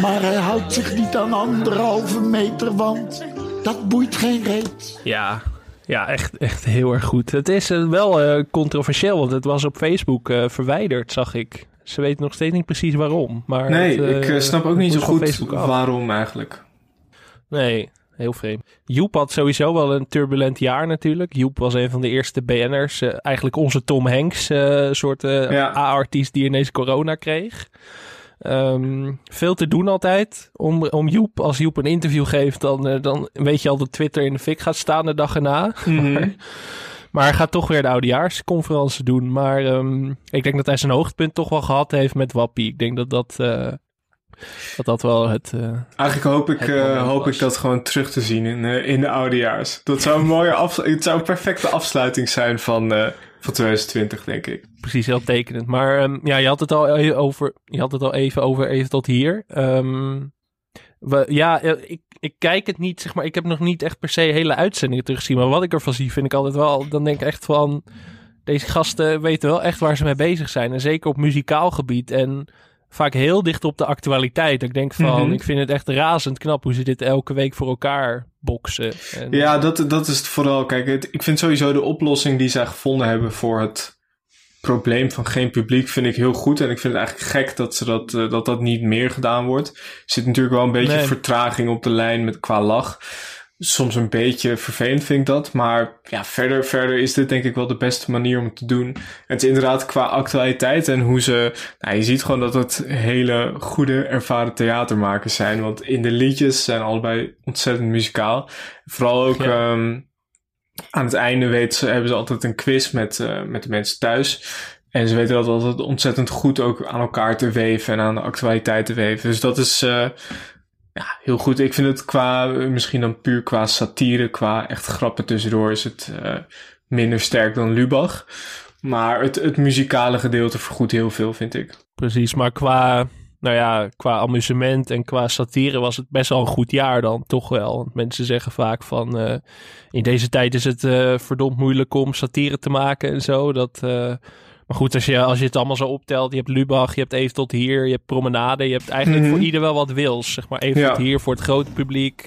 Maar hij houdt zich niet aan anderhalve meter, want dat boeit geen reet. Ja, ja echt, echt heel erg goed. Het is eh, wel eh, controversieel, want het was op Facebook eh, verwijderd, zag ik. Ze weten nog steeds niet precies waarom. Maar Nee, het, ik eh, snap ook niet zo goed waarom eigenlijk. Nee, heel vreemd. Joep had sowieso wel een turbulent jaar natuurlijk. Joep was een van de eerste BN'ers. eh, eigenlijk onze Tom Hanks, eh soort eh, A-artiest die ineens corona kreeg. Ehm, veel te doen altijd om, om Joep. Als Joep een interview geeft, dan, eh, dan weet je al dat Twitter in de fik gaat staan de dag erna. Mhm. maar, *laughs* maar hij gaat toch weer de oudejaarsconferentie doen. Maar ehm, ik denk dat hij zijn hoogtepunt toch wel gehad heeft met Wappie. Ik denk dat dat, eh, dat, dat wel het... eh, Eigenlijk hoop ik, eh, hoop was. ik dat gewoon terug te zien in, in de oudejaars. Dat zou een mooie af, het zou een perfecte afsluiting zijn van, van 2020, denk ik. precies heel tekenend. Maar ehm, ja, je had het al over, je had het al even over even tot hier. Ehm, we, ja, eh, ik, ik kijk het niet, zeg maar. Ik heb nog niet echt per se hele uitzendingen teruggezien. Maar wat ik ervan zie, vind ik altijd wel. Dan denk ik echt van. Deze gasten weten wel echt waar ze mee bezig zijn. En zeker op muzikaal gebied. En vaak heel dicht op de actualiteit. Ik denk van, Mhm. ik vind het echt razend knap hoe ze dit elke week voor elkaar boksen. En, Ja, dat, dat is het vooral. Kijk, het, ik vind sowieso de oplossing die zij gevonden hebben voor het probleem van geen publiek vind ik heel goed. En ik vind het eigenlijk gek dat ze dat, eh, dat, dat niet meer gedaan wordt. Er zit natuurlijk wel een beetje Nee. vertraging op de lijn met qua lach. Soms een beetje vervelend vind ik dat. Maar ja, verder, verder is dit denk ik wel de beste manier om het te doen. En het is inderdaad qua actualiteit en hoe ze... Nou, je ziet gewoon dat het hele goede, ervaren theatermakers zijn. Want in de liedjes zijn allebei ontzettend muzikaal. Vooral ook... ehm, aan het einde weten ze, hebben ze altijd een quiz met, eh, met de mensen thuis. En ze weten dat altijd ontzettend goed ook aan elkaar te weven en aan de actualiteit te weven. Dus dat is eh, ja, heel goed. Ik vind het qua, misschien dan puur qua satire, qua echt grappen tussendoor, is het eh, minder sterk dan Lubach. Maar het, het muzikale gedeelte vergoedt heel veel, vind ik. Precies, maar qua, nou ja, qua amusement en qua satire was het best wel een goed jaar dan, toch wel. Want mensen zeggen vaak van, eh, in deze tijd is het eh, verdomd moeilijk om satire te maken en zo. Dat, eh, maar goed, als je, als je het allemaal zo optelt, je hebt Lubach, je hebt Even tot hier, je hebt Promenade, je hebt eigenlijk Mhm. voor ieder wel wat wils. Zeg maar Even Ja. tot hier voor het grote publiek.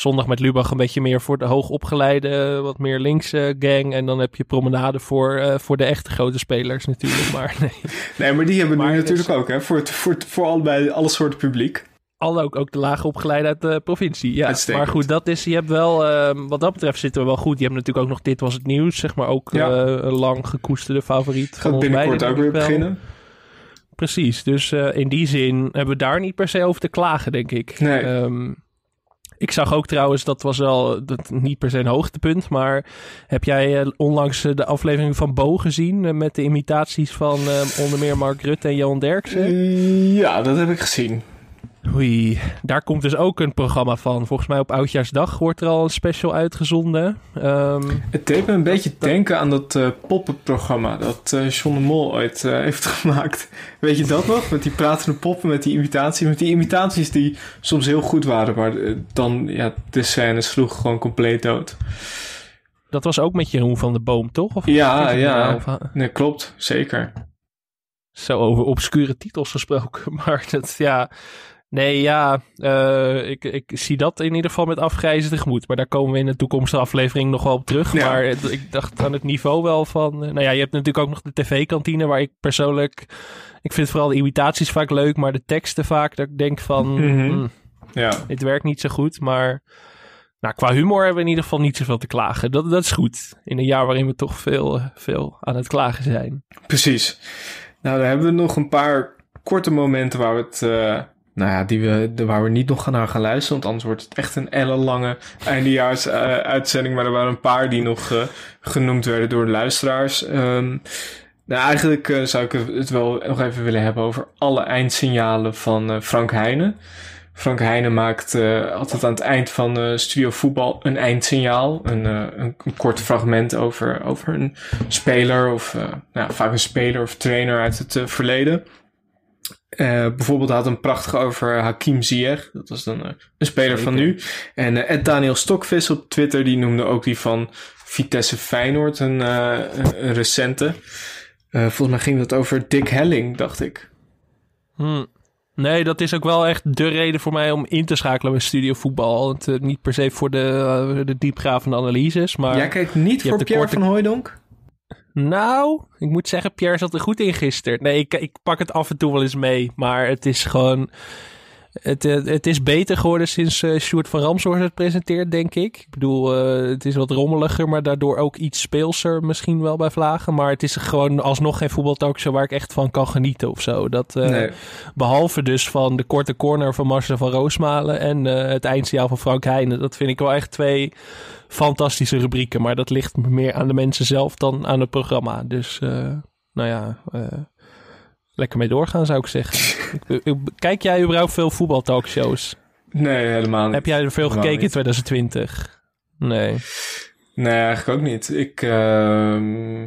Zondag met Lubach een beetje meer voor de hoogopgeleide, wat meer linkse gang. En dan heb je Promenade voor, eh, voor de echte grote spelers natuurlijk. *laughs* Maar nee. Nee, maar die hebben Maar nu natuurlijk ook, hè? Voor, het, voor, het- voor allebei, alle soorten publiek. Al ook, ook de lage opgeleide uit de provincie. Ja, Uitstekend. maar goed, dat is, je hebt wel, eh, wat dat betreft zitten we wel goed. Je hebt natuurlijk ook nog Dit Was Het Nieuws, zeg maar ook Ja. eh, een lang gekoesterde favoriet. van Gaat ons binnenkort beiden, ook weer wel. beginnen. Precies, dus eh, in die zin hebben we daar niet per se over te klagen, denk ik. Nee. Ehm, ik zag ook trouwens, dat was wel dat, niet per se een hoogtepunt, maar heb jij eh, onlangs eh, de aflevering van Bo gezien eh, met de imitaties van onder meer Mark Rutte en Johan Derksen? Ja, dat heb ik gezien. Oei, daar komt dus ook een programma van. Volgens mij op Oudjaarsdag wordt er al een special uitgezonden. Ehm, Het deed me een beetje denken aan dat eh, poppenprogramma dat John de Mol ooit eh, heeft *laughs* gemaakt. Weet je dat nog? Met die pratende poppen, met die imitaties. Met die imitaties die soms heel goed waren, maar dan, ja, de scène sloeg gewoon compleet dood. dat was ook met Jeroen van de Boom, toch? Of Ja, ja. Of- Nee, klopt. Zeker. Zo over obscure titels gesproken. *laughs* Maar dat, ja... Nee, ja, eh, ik, ik zie dat in ieder geval met afgrijzen tegemoet. Maar daar komen we in de toekomstige aflevering nog wel op terug. Ja. Maar ik dacht aan het niveau wel van... eh, nou ja, je hebt natuurlijk ook nog de tv-kantine... waar ik persoonlijk... Ik vind vooral de imitaties vaak leuk... maar de teksten vaak, dat ik denk van... Mhm. hmm, Ja. dit werkt niet zo goed, maar... Nou, qua humor hebben we in ieder geval niet zoveel te klagen. Dat, dat is goed. In een jaar waarin we toch veel, eh, veel aan het klagen zijn. Precies. Nou, dan hebben we nog een paar korte momenten waar we het... nou ja, die we, de, waar we niet nog naar gaan luisteren. Want anders wordt het echt een ellenlange eindejaars eh, uitzending. Maar er waren een paar die nog eh, genoemd werden door de luisteraars. Ehm, nou, eigenlijk eh, zou ik het wel nog even willen hebben over alle eindsignalen van eh, Frank Heijnen. Frank Heijnen maakt altijd aan het eind van Studio Voetbal een eindsignaal. Een, een, kort fragment over, over een speler of nou, vaak een speler of trainer uit het verleden. Eh, bijvoorbeeld had een prachtig over Hakim Ziyech. Dat was dan eh, een speler van nu. En eh, Ed Daniel Stokvis op Twitter, die noemde ook die van Vitesse Feyenoord een, recente. Volgens mij ging dat over Dick Helling, dacht ik. Hmm. Nee, dat is ook wel echt de reden voor mij om in te schakelen bij Studio Voetbal. Want, niet per se voor de, de diepgravende analyses, maar... Jij kijkt niet voor Pierre korte- van Hooijdonk? Nou, ik moet zeggen, Pierre zat er goed in gisteren. Nee, ik, ik pak het af en toe wel eens mee. Maar het is gewoon... Het, eh, het is beter geworden sinds eh Sjoerd van Ramshorst het presenteert, denk ik. Ik bedoel, eh, het is wat rommeliger, maar daardoor ook iets speelser misschien wel bij Vlagen. Maar het is gewoon alsnog geen voetbaltalkshow waar ik echt van kan genieten of zo. Dat, eh, Nee. Behalve dus van de korte corner van Marcel van Roosmalen en het eindsignaal van Frank Heijnen. Dat vind ik wel echt twee fantastische rubrieken. Maar dat ligt meer aan de mensen zelf dan aan het programma. Dus, nou ja, lekker mee doorgaan zou ik zeggen. *laughs* Kijk jij überhaupt veel voetbaltalkshows? Nee, helemaal niet. Heb jij er veel Helemaal gekeken in niet. 2020? Nee. Nee, eigenlijk ook niet. Ik, ehm,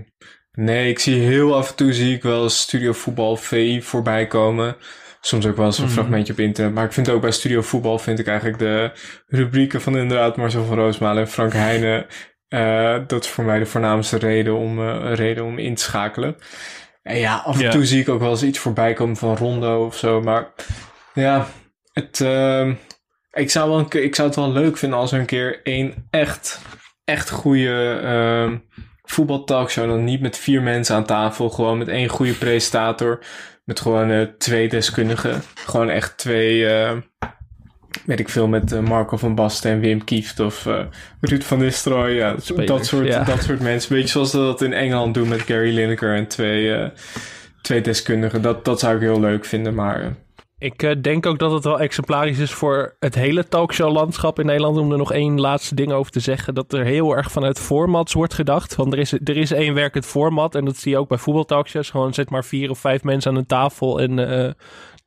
nee, ik zie heel af en toe zie ik wel Studio Voetbal VI voorbij komen. Soms ook wel eens een Mhm. fragmentje op internet. Maar ik vind ook bij Studio Voetbal vind ik eigenlijk de rubrieken van inderdaad Marcel van Roosmalen en Frank Heijnen. eh, dat is voor mij de voornaamste reden om, eh, reden om in te schakelen. En ja, af en toe zie ik ook wel eens iets voorbij komen van Rondo of zo. Maar ja, het, ehm, ik, zou wel een ik zou het wel leuk vinden als er een keer één echt, echt goede ehm, voetbaltalkshow dan niet met vier mensen aan tafel. Gewoon met één goede presentator. Met gewoon eh, twee deskundigen. Gewoon echt twee, eh, weet ik veel, met eh, Marco van Basten en Wim Kieft of eh, Ruud van Nistelrooy. Ja, dat, soort, ja. dat soort mensen. Beetje zoals ze dat in Engeland doen met Gary Lineker en twee, eh, twee deskundigen. Dat, dat zou ik heel leuk vinden, maar... Ik denk ook dat het wel exemplarisch is voor het hele talkshow-landschap in Nederland. Om er nog één laatste ding over te zeggen. Dat er heel erg vanuit formats wordt gedacht. Want er is, er is één werkend format. En dat zie je ook bij voetbaltalkshows. Gewoon zet maar vier of vijf mensen aan een tafel. En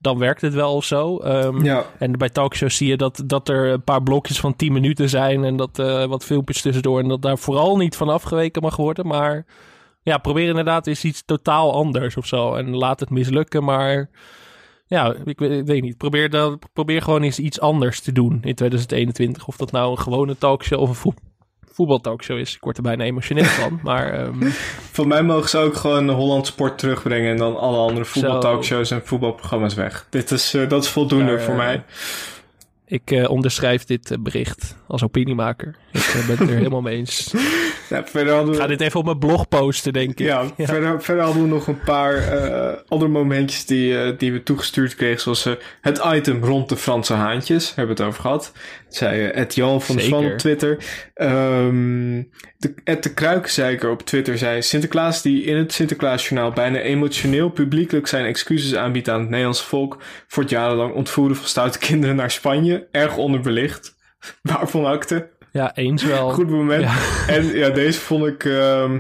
dan werkt het wel of zo. Ehm, Ja. En bij talkshows zie je dat, dat er een paar blokjes van 10 minuten zijn. En dat eh, wat filmpjes tussendoor. En dat daar vooral niet van afgeweken mag worden. Maar ja, probeer inderdaad eens iets totaal anders of zo. En laat het mislukken, maar... Ja, ik weet, ik weet niet. Probeer, dan, probeer gewoon eens iets anders te doen in 2021. Of dat nou een gewone talkshow of een voet, voetbaltalkshow is. Ik word er bijna emotioneel van. *laughs* Maar ehm, Voor mij mogen ze ook gewoon Holland Sport terugbrengen en dan alle andere voetbaltalkshows en voetbalprogramma's weg. Dit is, eh, dat is voldoende Daar, voor mij. Ik eh, onderschrijf dit eh, bericht als opiniemaker. Ik eh, ben het er helemaal mee eens. *laughs* Ja, verder hadden we... Ik ga dit even op mijn blog posten, denk ik. Ja, *laughs* Verder, verder hadden we nog een paar andere momentjes die, die we toegestuurd kregen. Zoals het item rond de Franse haantjes. Hebben we het over gehad. Dat zei Ed Jan van Zeker. op Twitter. Ehm de, Ed de Kruikenzeiker op Twitter zei... Sinterklaas die in het Sinterklaasjournaal bijna emotioneel publiekelijk zijn excuses aanbiedt aan het Nederlandse volk... voor het jarenlang ontvoeren van stoute kinderen naar Spanje. Erg onderbelicht. *laughs* Waarvan akte? Ja, eens wel. Goed moment. *laughs* En ja, deze vond ik... ehm,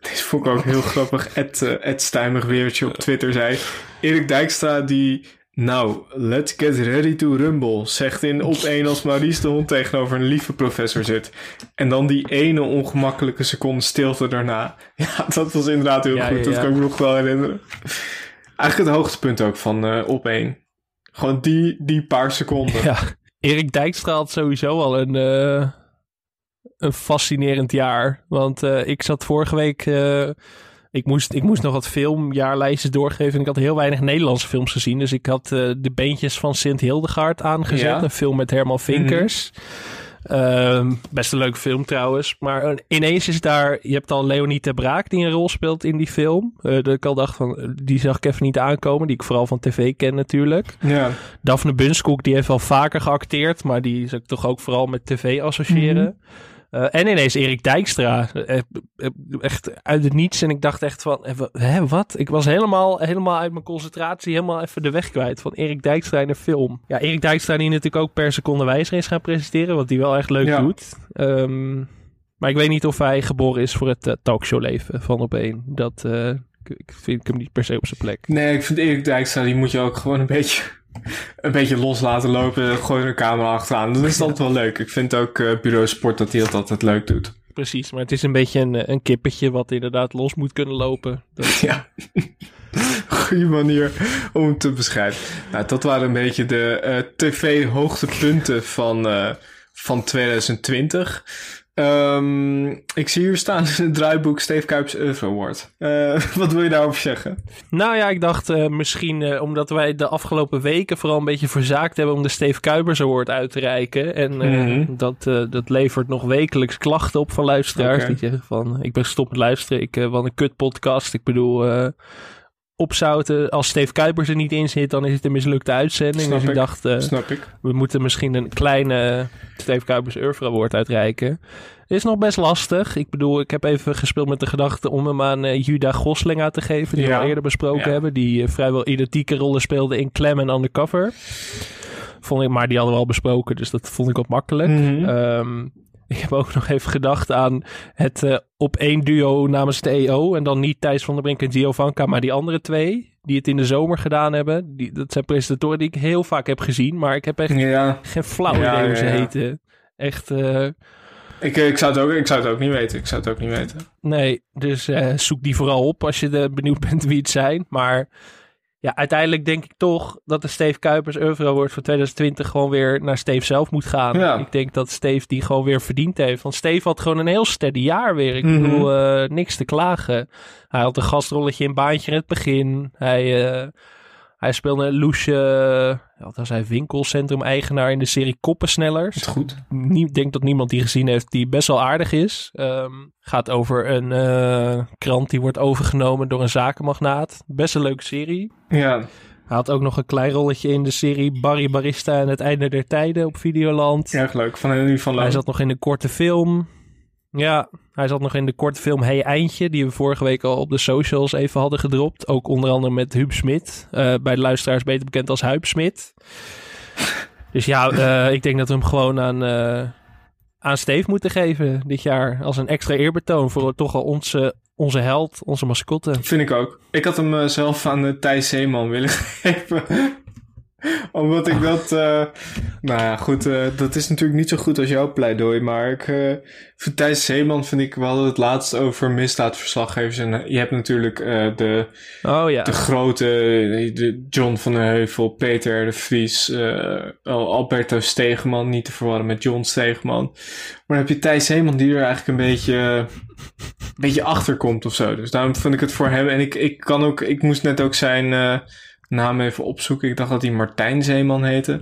deze vond ik ook heel *laughs* grappig. Ed, eh, Ed Stijmig Weertje op Twitter zei... Erik Dijkstra die... Nou, let's get ready to rumble. Zegt in op één als Maurice de Hond tegenover een lieve professor zit. En dan die ene ongemakkelijke seconde stilte daarna. Ja, dat was inderdaad heel Ja, goed. ja, Dat kan ik me nog wel herinneren. Eigenlijk het hoogtepunt ook van eh, op één. Gewoon die, die paar seconden. Ja, Erik Dijkstra had sowieso al een, eh, een fascinerend jaar. Want eh, ik zat vorige week... eh, ik, moest, ik moest nog wat filmjaarlijstjes doorgeven. En ik had heel weinig Nederlandse films gezien. Dus ik had de beentjes van Sint Hildegard aangezet. Ja. Een film met Herman Vinkers. Ehm, best een leuke film trouwens. Maar eh, ineens is daar... Je hebt al Leonie Ter Braak die een rol speelt in die film. Eh, dat ik al dacht van... eh, Die zag ik even niet aankomen. Die ik vooral van tv ken natuurlijk. Ja. Daphne Bunskoek, die heeft wel vaker geacteerd, maar die zou ik toch ook vooral met tv associëren. Eh, en ineens Erik Dijkstra, eh, eh, echt uit het niets. En ik dacht echt van, hè, wat? Ik was helemaal, helemaal uit mijn concentratie, helemaal even de weg kwijt van Erik Dijkstra in een film. Ja, Erik Dijkstra die natuurlijk ook per seconde wijzer is gaan presenteren, wat hij wel echt leuk Ja. doet. Ehm, maar ik weet niet of hij geboren is voor het eh, talkshowleven van op één. Dat ik, ik vind ik hem niet per se op zijn plek. Nee, ik vind Erik Dijkstra, die moet je ook gewoon een beetje, een beetje los laten lopen. Gooi er een camera achteraan. Dat is altijd wel leuk. Ik vind ook eh, Bureau Sport dat hij dat altijd leuk doet. Precies, maar het is een beetje een, een kippetje wat inderdaad los moet kunnen lopen. Dat, *laughs* ja. Goede manier om het te beschrijven. Nou, dat waren een beetje de eh, tv-hoogtepunten van, eh, van 2020. Ehm, ik zie hier staan in het draaiboek Steve Kuipers Euro Award. Eh, *laughs* wat wil je daarover zeggen? Nou ja, ik dacht eh, misschien eh, omdat wij de afgelopen weken vooral een beetje verzaakt hebben om de Steve Kuipers Award uit te reiken. En Mhm. dat, dat levert nog wekelijks klachten op van luisteraars. Die zeggen van, ik ben gestopt met luisteren. Ik, wat een kut podcast. Ik bedoel, opzouten. Als Steve Kuipers er niet in zit, dan is het een mislukte uitzending. Snap dus ik, ik. dacht, eh, Snap ik. we moeten misschien een kleine Steve Kuipers Euro Award uitreiken. Is nog best lastig. Ik bedoel, ik heb even gespeeld met de gedachte om hem aan eh, Juda Gosling aan te geven. Die Ja. we al eerder besproken Ja. hebben. Die eh, vrijwel identieke rollen speelde in Clem en Undercover. Vond ik, maar die hadden we al besproken, dus dat vond ik wat makkelijk. Mhm. Ehm, ik heb ook nog even gedacht aan het eh, op één duo namens de EO. En dan niet Thijs van der Brink en Gio Vanka, maar die andere twee. Die het in de zomer gedaan hebben. Die, dat zijn presentatoren die ik heel vaak heb gezien. Maar ik heb echt Ja. geen flauw Ja, idee hoe ze ja. heten. Echt, eh, Ik, eh, ik, zou het ook, ik zou het ook niet weten. Ik zou het ook niet weten. nee. Dus zoek die vooral op als je de, benieuwd bent wie het zijn. Maar ja, uiteindelijk denk ik toch dat de Steve Kuipers Euro wordt voor 2020 gewoon weer naar Steve zelf moet gaan. Ja. Ik denk dat Steve die gewoon weer verdiend heeft. Want Steve had gewoon een heel steady jaar weer. Ik Mhm. bedoel, eh, niks te klagen. Hij had een gastrolletje in Baantje in het begin. Hij... eh, Hij speelde Loesje, wat was hij, winkelcentrum-eigenaar in de serie Koppensnellers. Goed. Ik denk dat niemand die gezien heeft, die best wel aardig is. Ehm, gaat over een eh, krant die wordt overgenomen door een zakenmagnaat. Best een leuke serie. Ja. Hij had ook nog een klein rolletje in de serie Barry Barista en het einde der tijden op Videoland. Erg leuk, van Henry van Loon. Hij zat nog in een korte film. Ja, hij zat nog in de korte film Hey Eindje, die we vorige week al op de socials even hadden gedropt. Ook onder andere met Huub Smit, eh, bij de luisteraars beter bekend als Huub Smit. *laughs* Dus ja, eh, ik denk dat we hem gewoon aan, eh, aan Steve moeten geven dit jaar. Als een extra eerbetoon voor toch al onze, onze held, onze mascotte. Vind ik ook. Ik had hem zelf aan uh, Thijs Zeeman willen *laughs* geven. Omdat ik dat... eh, nou ja, goed. eh, dat is natuurlijk niet zo goed als jouw pleidooi. Maar ik, eh voor Thijs Zeeman vind ik... We hadden het laatst over misdaadverslaggevers. En je hebt natuurlijk de, oh, ja. de grote... De John van den Heuvel, Peter de Vries... Al- Alberto Stegeman. Niet te verwarren met John Stegeman. Maar dan heb je Thijs Zeeman die er eigenlijk een beetje... Een beetje achter komt of zo. Dus daarom vind ik het voor hem... En ik, ik kan ook... Ik moest net ook zijn... eh, naam even opzoeken. Ik dacht dat hij Martijn Zeeman heette.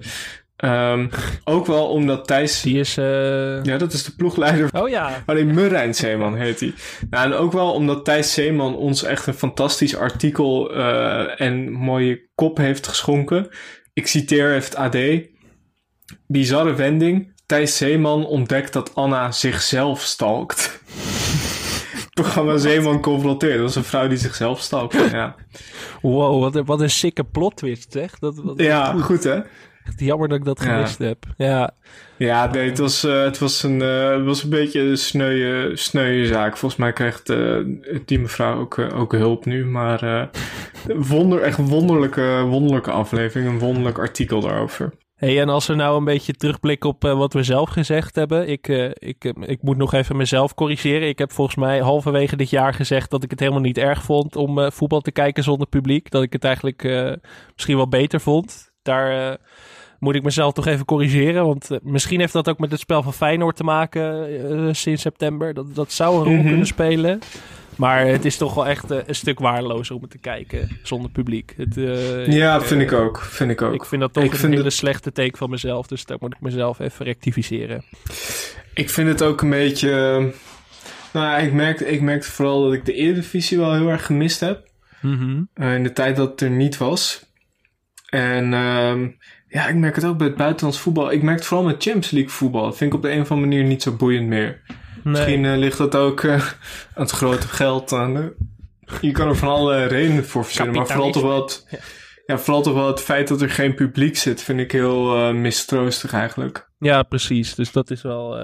Ehm, ook wel omdat Thijs... Die is... Ja, dat is de ploegleider. Oh ja. Alleen Murijn Zeeman heet hij. Nou, en ook wel omdat Thijs Zeeman ons echt een fantastisch artikel eh, en mooie kop heeft geschonken. Ik citeer even het AD. Bizarre wending. Thijs Zeeman ontdekt dat Anna zichzelf stalkt. Programma Zeeman confronteert. Dat was een vrouw die zichzelf stalkte. Ja, Wow, wat een, wat een sikke plot twist, zeg. Dat, wat, ja goed. hè? Echt jammer dat ik dat Ja. gemist heb. Ja. Ja, nee, het was, eh, het was, een, eh, het was een beetje een sneuwe, sneuwe zaak. Volgens mij krijgt eh, die mevrouw ook, ook hulp nu. Maar *laughs* wonder, echt wonderlijke, wonderlijke aflevering. Een wonderlijk artikel daarover. Hey, en als we nou een beetje terugblikken op eh, wat we zelf gezegd hebben. Ik, eh, ik, eh, ik moet nog even mezelf corrigeren. Ik heb volgens mij halverwege dit jaar gezegd dat ik het helemaal niet erg vond om voetbal te kijken zonder publiek. Dat ik het eigenlijk misschien wel beter vond. Daar moet ik mezelf toch even corrigeren. Want misschien heeft dat ook met het spel van Feyenoord te maken sinds september. Dat, dat zou een rol Mhm. kunnen spelen. Maar het is toch wel echt eh, een stuk waardelozer om het te kijken zonder publiek. Het, eh, Ja, ik, vind eh, ik ook. Vind ik ook. Ik vind dat toch Ik een hele het- slechte take van mezelf. Dus daar moet ik mezelf even rectificeren. Ik vind het ook een beetje... eh, Nou ja, ik merkte, ik merkte vooral dat ik de Eredivisie wel heel erg gemist heb. Mhm. Eh, in de tijd dat het er niet was. En ehm, ja, ik merk het ook bij het buitenlands voetbal. Ik merk het vooral met Champions League voetbal. Dat vind ik op de een of andere manier niet zo boeiend meer. Misschien eh, ligt dat ook eh, aan het grote geld. Aan. Je kan er van alle redenen voor verzinnen. Maar vooral toch, wel het, ja, vooral toch wel het feit dat er geen publiek zit... vind ik heel eh, mistroostig eigenlijk. Ja, precies. Dus dat is wel,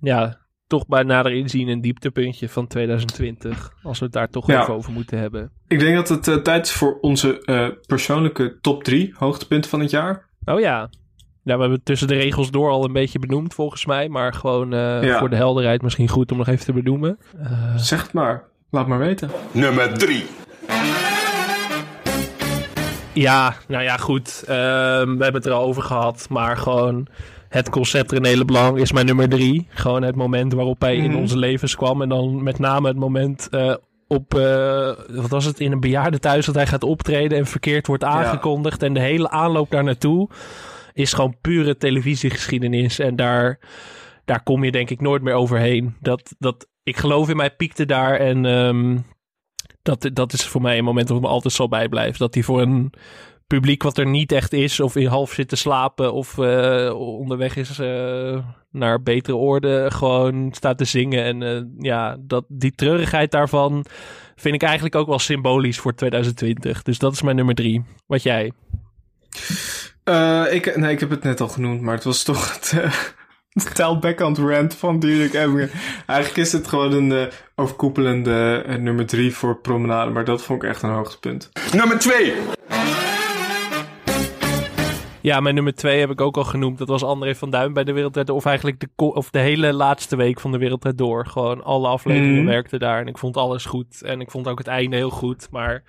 ja, toch bij nader inzien een dieptepuntje van 2020. Als we het daar toch Ja. even over moeten hebben. Ik denk dat het tijd is voor onze persoonlijke top 3 hoogtepunten van het jaar. Oh ja. Ja, we hebben het tussen de regels door al een beetje benoemd volgens mij. Maar gewoon eh, Ja. voor de helderheid misschien goed om nog even te benoemen. Eh, Zeg het maar. Laat maar weten. Nummer 3. Ja, nou ja, goed. Ehm, we hebben het er al over gehad. Maar gewoon het concept René Leblanc is mijn nummer drie. Gewoon het moment waarop hij in Mhm. onze levens kwam. En dan met name het moment eh, op, eh, wat was het, in een bejaardentehuis dat hij gaat optreden en verkeerd wordt aangekondigd. En de hele aanloop daar naartoe is gewoon pure televisiegeschiedenis. En daar, daar kom je denk ik nooit meer overheen. Dat, dat, ik geloof in mij piekte daar en... ehm, dat, dat is voor mij een moment dat me altijd zal bijblijven. Dat hij voor een publiek wat er niet echt is, of in half zit te slapen, of eh, onderweg is eh, naar betere orde, gewoon staat te zingen. En eh, ja, dat, die treurigheid daarvan vind ik eigenlijk ook wel symbolisch voor 2020. Dus dat is mijn nummer drie. Wat jij? Eh, ik, nee, ik heb het net al genoemd, maar het was toch het, uh, Tel Backhand rant van Dirk Emmer. Eigenlijk is het gewoon een eh, overkoepelende nummer drie voor Promenade, maar dat vond ik echt een hoogtepunt. Nummer 2. Ja, mijn nummer twee heb ik ook al genoemd. Dat was André van Duin bij de Wereldrijd Door. Of eigenlijk de, of de hele laatste week van de Wereldrijd Door. Gewoon alle afleveringen Mhm. werkten daar. En ik vond alles goed. En ik vond ook het einde heel goed. Maar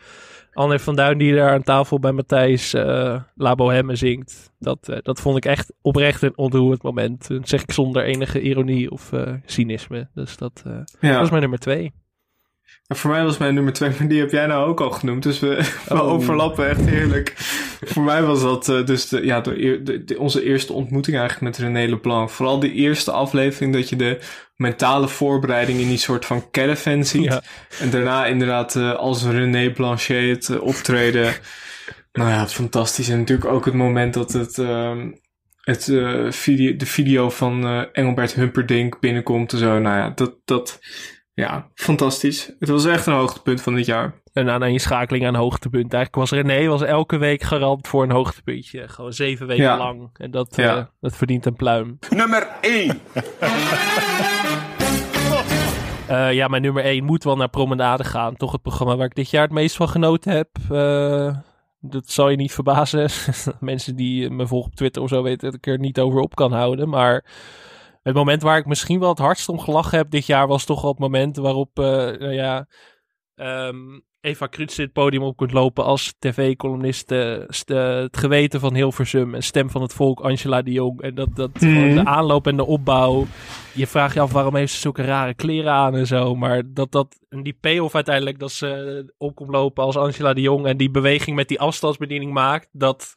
André van Duin die daar aan tafel bij Matthijs eh La Bohème zingt. Dat, eh, dat vond ik echt oprecht een ontroerend moment. Dat zeg ik zonder enige ironie of eh, cynisme. Dus dat, Ja. dat is mijn nummer twee. Ja, voor mij was mijn nummer twee, maar die heb jij nou ook al genoemd. Dus we, *laughs* we Oh. overlappen echt heerlijk. voor mij was dat eh, dus de, ja, de, eer- de- de- onze eerste ontmoeting eigenlijk met René Leblanc. Vooral de eerste aflevering dat je de mentale voorbereiding in die soort van caravan ziet. En daarna inderdaad eh, als René Blanchet het eh, optreden. *laughs* Nou ja, fantastisch. En natuurlijk ook het moment dat het... ehm, het, video, de video van Engelbert Humperdinck binnenkomt en zo. Nou ja, dat, dat, ja, fantastisch. Het was echt een hoogtepunt van dit jaar. En aan een schakeling aan hoogtepunt. Eigenlijk was René was elke week garant voor een hoogtepuntje. Gewoon zeven weken Ja. lang. En dat, Ja. eh, dat verdient een pluim. Nummer 1. *laughs* Eh, ja, mijn nummer 1 moet wel naar Promenade gaan. Toch het programma waar ik dit jaar het meest van genoten heb. Eh, dat zal je niet verbazen. *laughs* Mensen die me volgen op Twitter of zo weten dat ik er niet over op kan houden. Maar het moment waar ik misschien wel het hardst om gelachen heb dit jaar... was toch wel het moment waarop, eh, nou ja... ehm, Eva Krutse het podium op kunt lopen als tv-columnist. eh, eh, het geweten van Hilversum en stem van het volk, Angela de Jong. En dat, dat Mhm. gewoon de aanloop en de opbouw. Je vraagt je af waarom heeft ze zulke rare kleren aan en zo. Maar dat, dat en die payoff uiteindelijk, dat ze op komt lopen als Angela de Jong. En die beweging met die afstandsbediening maakt. Dat,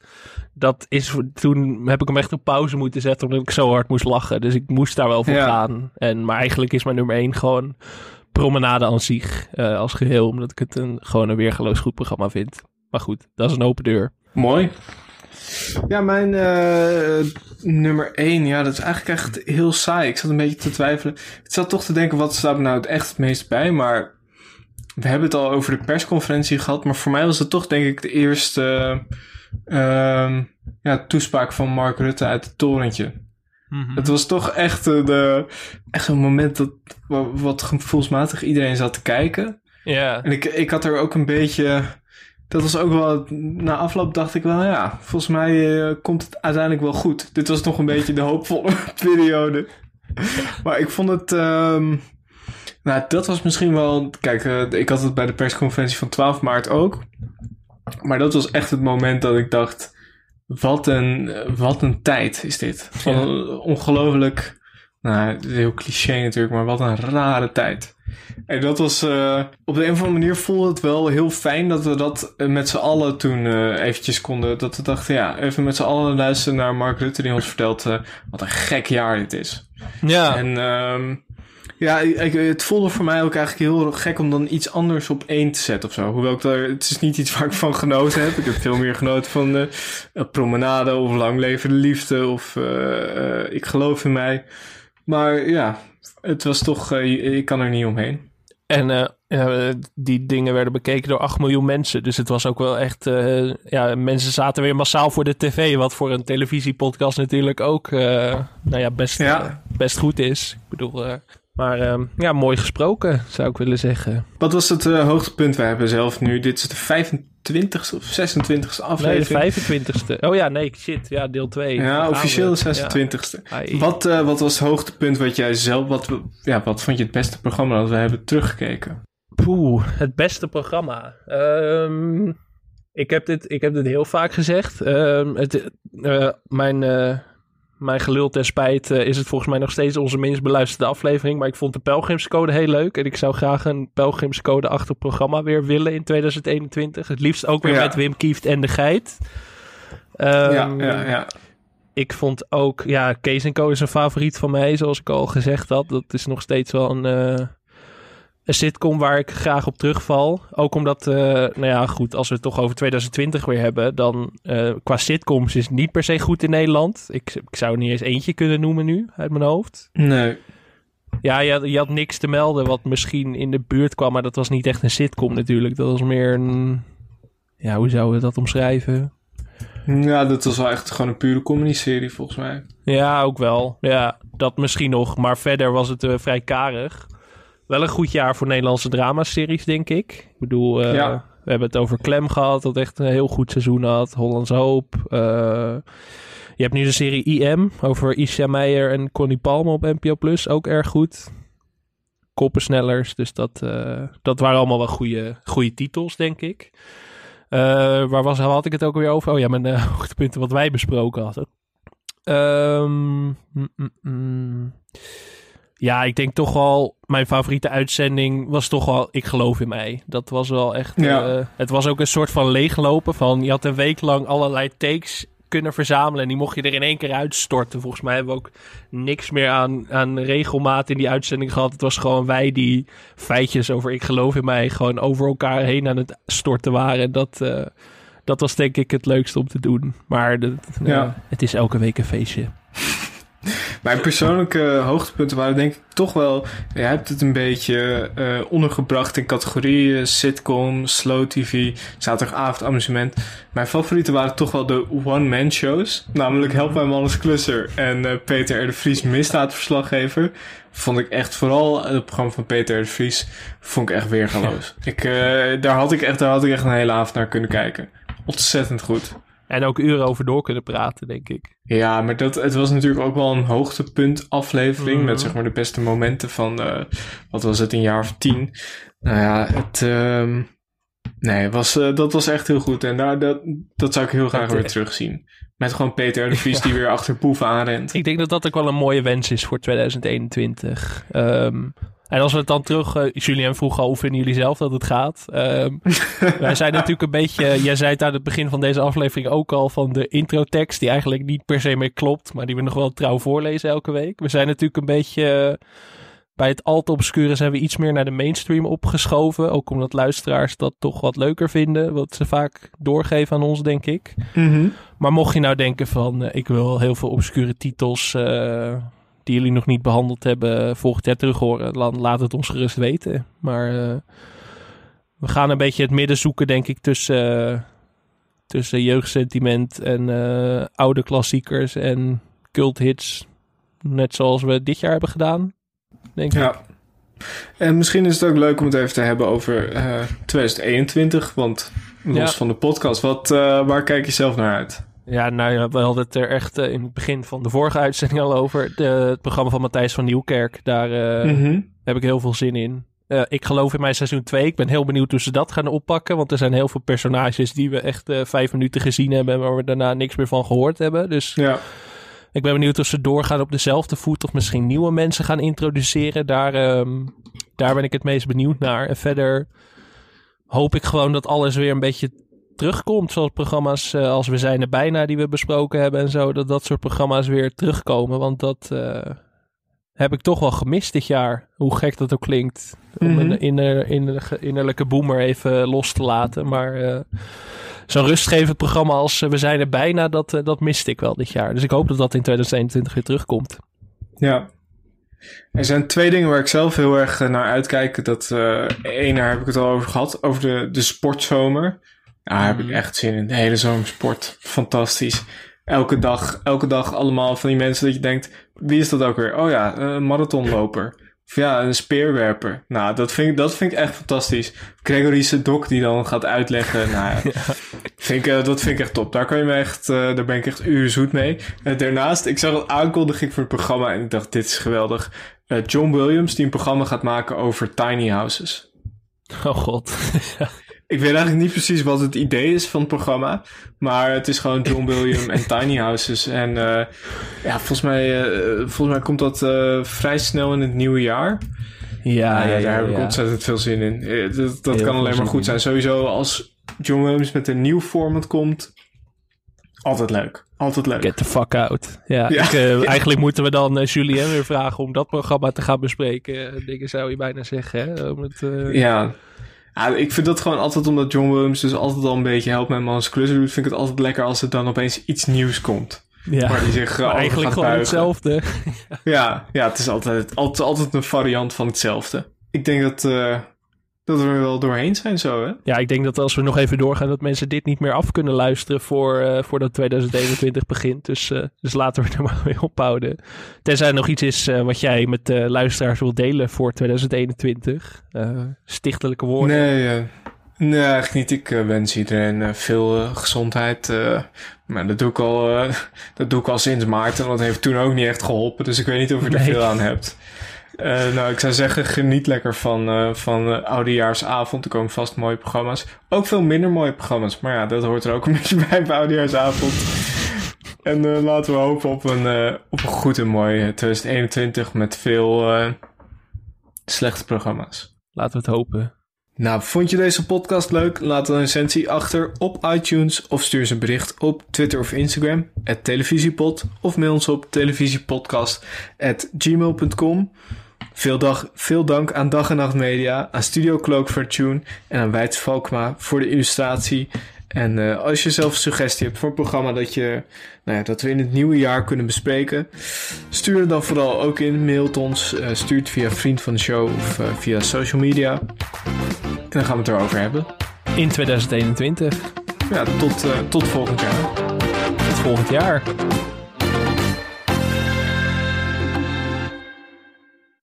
dat is, toen heb ik hem echt op pauze moeten zetten omdat ik zo hard moest lachen. Dus ik moest daar wel voor Ja. gaan. En, maar eigenlijk is mijn nummer één gewoon promenade aan zich eh, als geheel. Omdat ik het een, gewoon een weergeloos goed programma vind. Maar goed, dat is een open deur. Mooi. Ja, mijn eh, nummer 1, ja, dat is eigenlijk echt heel saai. Ik zat een beetje te twijfelen. Ik zat toch te denken, wat staat me nou het echt het meest bij? Maar we hebben het al over de persconferentie gehad. Maar voor mij was het toch, denk ik, de eerste ehm, ja, toespraak van Mark Rutte uit het torentje. Het was toch echt, een, eh, echt een moment dat, wa- wat gevoelsmatig iedereen zat te kijken. Ja. En ik, ik had er ook een beetje. Dat was ook wel. Na afloop dacht ik wel, ja, volgens mij eh, komt het uiteindelijk wel goed. Dit was nog een beetje de hoopvolle *laughs* periode. Maar ik vond het. ehm, nou, dat was misschien wel. Kijk, eh, ik had het bij de persconferentie van 12 maart ook. Maar dat was echt het moment dat ik dacht. Wat een, wat een tijd is dit. Van, Ongelooflijk. Nou, het is heel cliché natuurlijk, maar wat een rare tijd. En dat was. eh, op de een of andere manier voelde het wel heel fijn dat we dat eh, met z'n allen toen eh, eventjes konden. Dat we dachten, ja, even met z'n allen luisteren naar Mark Rutte die ons vertelt eh, wat een gek jaar dit is. Ja. En ehm, ja, ik, het voelde voor mij ook eigenlijk heel gek om dan iets anders op één te zetten of zo. Hoewel ik daar, het is niet iets waar ik van genoten heb. Ik heb veel meer genoten van de promenade of lang leven de liefde of eh, eh, ik geloof in mij. Maar ja, het was toch, eh, ik kan er niet omheen. En eh, die dingen werden bekeken door 8 miljoen mensen. Dus het was ook wel echt. eh, ja, mensen zaten weer massaal voor de tv. Wat voor een televisiepodcast natuurlijk ook. eh, nou ja, best, eh, best goed is. Ik bedoel. Maar eh, ja, mooi gesproken, zou ik willen zeggen. Wat was het eh, hoogtepunt? Wij hebben zelf nu, dit is de 25ste of 26ste Nee, aflevering. de 25ste. Oh ja, nee, shit. Ja, deel 2. Ja, officieel de 26ste. Wat, eh, wat was het hoogtepunt wat jij zelf, wat, we- ja, wat vond je het beste programma dat we hebben teruggekeken? Poeh, het beste programma. Ehm, ik, heb dit, ik heb dit heel vaak gezegd. Ehm, het, eh, mijn, mijn gelul ten spijt eh, is het volgens mij nog steeds onze minst beluisterde aflevering. Maar ik vond de Pelgrimscode heel leuk. En ik zou graag een Pelgrimscode-achtig programma weer willen in 2021. Het liefst ook weer Ja. met Wim Kieft en de Geit. Ehm, Ja, ja, ja. Ik vond ook, ja, Kees Co is een favoriet van mij, zoals ik al gezegd had. Dat is nog steeds wel een, eh, een sitcom waar ik graag op terugval. Ook omdat, eh, nou ja, goed, als we het toch over 2020 weer hebben, dan eh, qua sitcoms is het niet per se goed in Nederland. Ik, ik zou er niet eens eentje kunnen noemen nu, uit mijn hoofd. Nee. Ja, je had, je had niks te melden wat misschien in de buurt kwam, maar dat was niet echt een sitcom natuurlijk. Dat was meer een, ja, hoe zouden we dat omschrijven? Ja, dat was wel echt gewoon een pure comedy-serie volgens mij. Ja, ook wel. Ja, dat misschien nog. Maar verder was het eh, vrij karig. Wel een goed jaar voor Nederlandse dramaseries, denk ik. Ik bedoel, eh, Ja. we hebben het over Klem gehad, dat echt een heel goed seizoen had. Hollandse Hoop. Eh, je hebt nu de serie IM over Isha Meijer en Connie Palme op NPO+. Plus, ook erg goed. Koppensnellers, dus dat, eh, dat waren allemaal wel goede, goede titels, denk ik. Waar was, had ik het ook weer over? Oh ja, mijn *laughs* hoogtepunten wat wij besproken hadden. Ehm, mm, mm, mm. Ja, ik denk toch wel, mijn favoriete uitzending was toch wel Ik geloof in mij. Dat was wel echt, Ja. eh, het was ook een soort van leeglopen van, je had een week lang allerlei takes kunnen verzamelen en die mocht je er in één keer uitstorten. Volgens mij hebben we ook niks meer aan, aan regelmaat in die uitzending gehad. Het was gewoon wij die feitjes over Ik geloof in mij gewoon over elkaar heen aan het storten waren. En dat, eh, dat was denk ik het leukste om te doen. Maar de, Ja. ja, het is elke week een feestje. Mijn persoonlijke hoogtepunten waren denk ik toch wel... Je hebt het een beetje eh, ondergebracht in categorieën. Sitcom, slow tv, zaterdagavond amusement. Mijn favorieten waren toch wel de one-man shows. Namelijk Help Mijn Man Klusser en eh, Peter R. de Vries misdaadverslaggever. Vond ik echt, vooral het programma van Peter R. de Vries, vond ik echt weergaloos. *laughs* ik, eh, daar, had ik echt, daar had ik echt een hele avond naar kunnen kijken. Ontzettend goed. En ook uren over door kunnen praten, denk ik. Ja, maar dat, het was natuurlijk ook wel een hoogtepunt aflevering. Mhm. Met zeg maar de beste momenten van, eh, wat was het, een jaar of tien. Nou ja, het, ehm, nee, was, eh, dat was echt heel goed. En daar, dat, dat zou ik heel graag weer eh, terugzien. Met gewoon Peter de Vries *laughs* die weer achter Poef aanrent. Ik denk dat dat ook wel een mooie wens is voor 2021. Ehm, en als we het dan terug... eh, Julien vroeg al, hoe vinden jullie zelf dat het gaat? Ehm, *laughs* wij zijn natuurlijk een beetje... Jij zei het aan het begin van deze aflevering ook al van de introtekst... die eigenlijk niet per se meer klopt... maar die we nog wel trouw voorlezen elke week. We zijn natuurlijk een beetje... eh, bij het al te obscure zijn we iets meer naar de mainstream opgeschoven. Ook omdat luisteraars dat toch wat leuker vinden. Wat ze vaak doorgeven aan ons, denk ik. Mhm. Maar mocht je nou denken van... eh, ik wil heel veel obscure titels... die jullie nog niet behandeld hebben... volgend jaar terug horen... laat het ons gerust weten. Maar eh, we gaan een beetje het midden zoeken, denk ik... tussen, eh, tussen jeugdsentiment en eh, oude klassiekers... en culthits. Net zoals we dit jaar hebben gedaan, denk ik. Ja. En misschien is het ook leuk om het even te hebben over eh, 2021. Want los Ja. van de podcast, wat, eh, waar kijk je zelf naar uit? Ja, nou ja, we hadden het er echt eh, in het begin van de vorige uitzending al over. De, het programma van Matthijs van Nieuwkerk. Daar eh, Mhm. heb ik heel veel zin in. Eh, ik geloof in mijn seizoen 2. Ik ben heel benieuwd hoe ze dat gaan oppakken. Want er zijn heel veel personages die we echt vijf minuten gezien hebben. en waar we daarna niks meer van gehoord hebben. Dus ja. ik ben benieuwd of ze doorgaan op dezelfde voet. Of misschien nieuwe mensen gaan introduceren. Daar, ehm, daar ben ik het meest benieuwd naar. En verder hoop ik gewoon dat alles weer een beetje terugkomt. Zoals programma's eh, als We zijn er bijna die we besproken hebben en zo. Dat dat soort programma's weer terugkomen. Want dat eh, heb ik toch wel gemist dit jaar. Hoe gek dat ook klinkt. Om Mhm. een inner, inner- innerlijke boomer even los te laten. Maar eh, zo'n rustgevend programma als We zijn er bijna, dat, dat miste ik wel dit jaar. Dus ik hoop dat dat in 2021 weer terugkomt. Ja. Er zijn twee dingen waar ik zelf heel erg naar uitkijk. Dat één, daar heb ik het al over gehad, over de, de sportzomer. Daar heb ik echt zin in. De hele zomersport. Fantastisch. Elke dag, elke dag allemaal van die mensen dat je denkt, wie is dat ook weer? Oh ja, een marathonloper. Of ja, een speerwerper. Nou, dat vind ik, dat vind ik echt fantastisch. Gregory Sedok die dan gaat uitleggen. *laughs* Nou ja, Vind ik, eh, dat vind ik echt top. Daar kan je me echt, eh, daar ben ik echt uur zoet mee. Eh, daarnaast, ik zag een aankondiging voor het programma en ik dacht, dit is geweldig. John Williams die een programma gaat maken over tiny houses. Oh god. *laughs* Ik weet eigenlijk niet precies wat het idee is van het programma. Maar het is gewoon John Williams en *laughs* tiny houses. En eh, ja, volgens mij, eh, volgens mij komt dat eh, vrij snel in het nieuwe jaar. Ja, ja, ja, daar heb ik ja. ontzettend veel zin in. Dat, dat kan alleen maar goed zijn. Sowieso als John Williams met een nieuw format komt. Altijd leuk. Altijd leuk. Get the fuck out. Ja, Ja. Ik, *laughs* eigenlijk moeten we dan eh, Julien weer vragen om dat programma te gaan bespreken. Dingen zou je bijna zeggen, hè? Om het, Ja. Ja, ik vind dat gewoon altijd omdat John Williams dus altijd al een beetje helpt met Mans Klusser doet. Vind ik het altijd lekker als er dan opeens iets nieuws komt. Ja. Waar die zich eh, eigenlijk gaat gewoon buigen. hetzelfde. Ja, ja, het is altijd, altijd, altijd een variant van hetzelfde. Ik denk dat, eh, dat we er wel doorheen zijn zo, hè? Ja, ik denk dat als we nog even doorgaan, dat mensen dit niet meer af kunnen luisteren voor, eh, voordat 2021 *laughs* begint. Dus, eh, dus laten we er maar mee ophouden. Tenzij er nog iets is eh, wat jij met de luisteraars wilt delen voor 2021. Eh, stichtelijke woorden. Nee, nee, eigenlijk niet. Ik wens iedereen veel gezondheid. maar dat doe, ik al, *laughs* dat doe ik al sinds maart. En dat heeft toen ook niet echt geholpen. Dus ik weet niet of je er Nee. veel aan hebt. Eh, nou, ik zou zeggen, geniet lekker van, eh van Oudejaarsavond. Er komen vast mooie programma's. Ook veel minder mooie programma's. Maar ja, dat hoort er ook een *laughs* beetje bij bij Oudejaarsavond. En eh, laten we hopen op een, op een goed en mooi eh, 2021 met veel slechte programma's. Laten we het hopen. Nou, vond je deze podcast leuk? Laat een recensie achter op iTunes of stuur eens een bericht op Twitter of Instagram, televisiepod, of mail ons op televisiepodcast.gmail.com. Veel, dag, veel dank aan Dag en Nacht Media, aan Studio Cloak voor het tune en aan Wijts Valkma voor de illustratie. En eh, als je zelf een suggestie hebt voor een programma dat, je, nou ja, dat we in het nieuwe jaar kunnen bespreken, stuur het dan vooral ook in. Mailt ons, eh, stuur het via Vriend van de Show of eh, via social media. En dan gaan we het erover hebben. In 2021. Ja, tot, tot volgend jaar. Tot volgend jaar.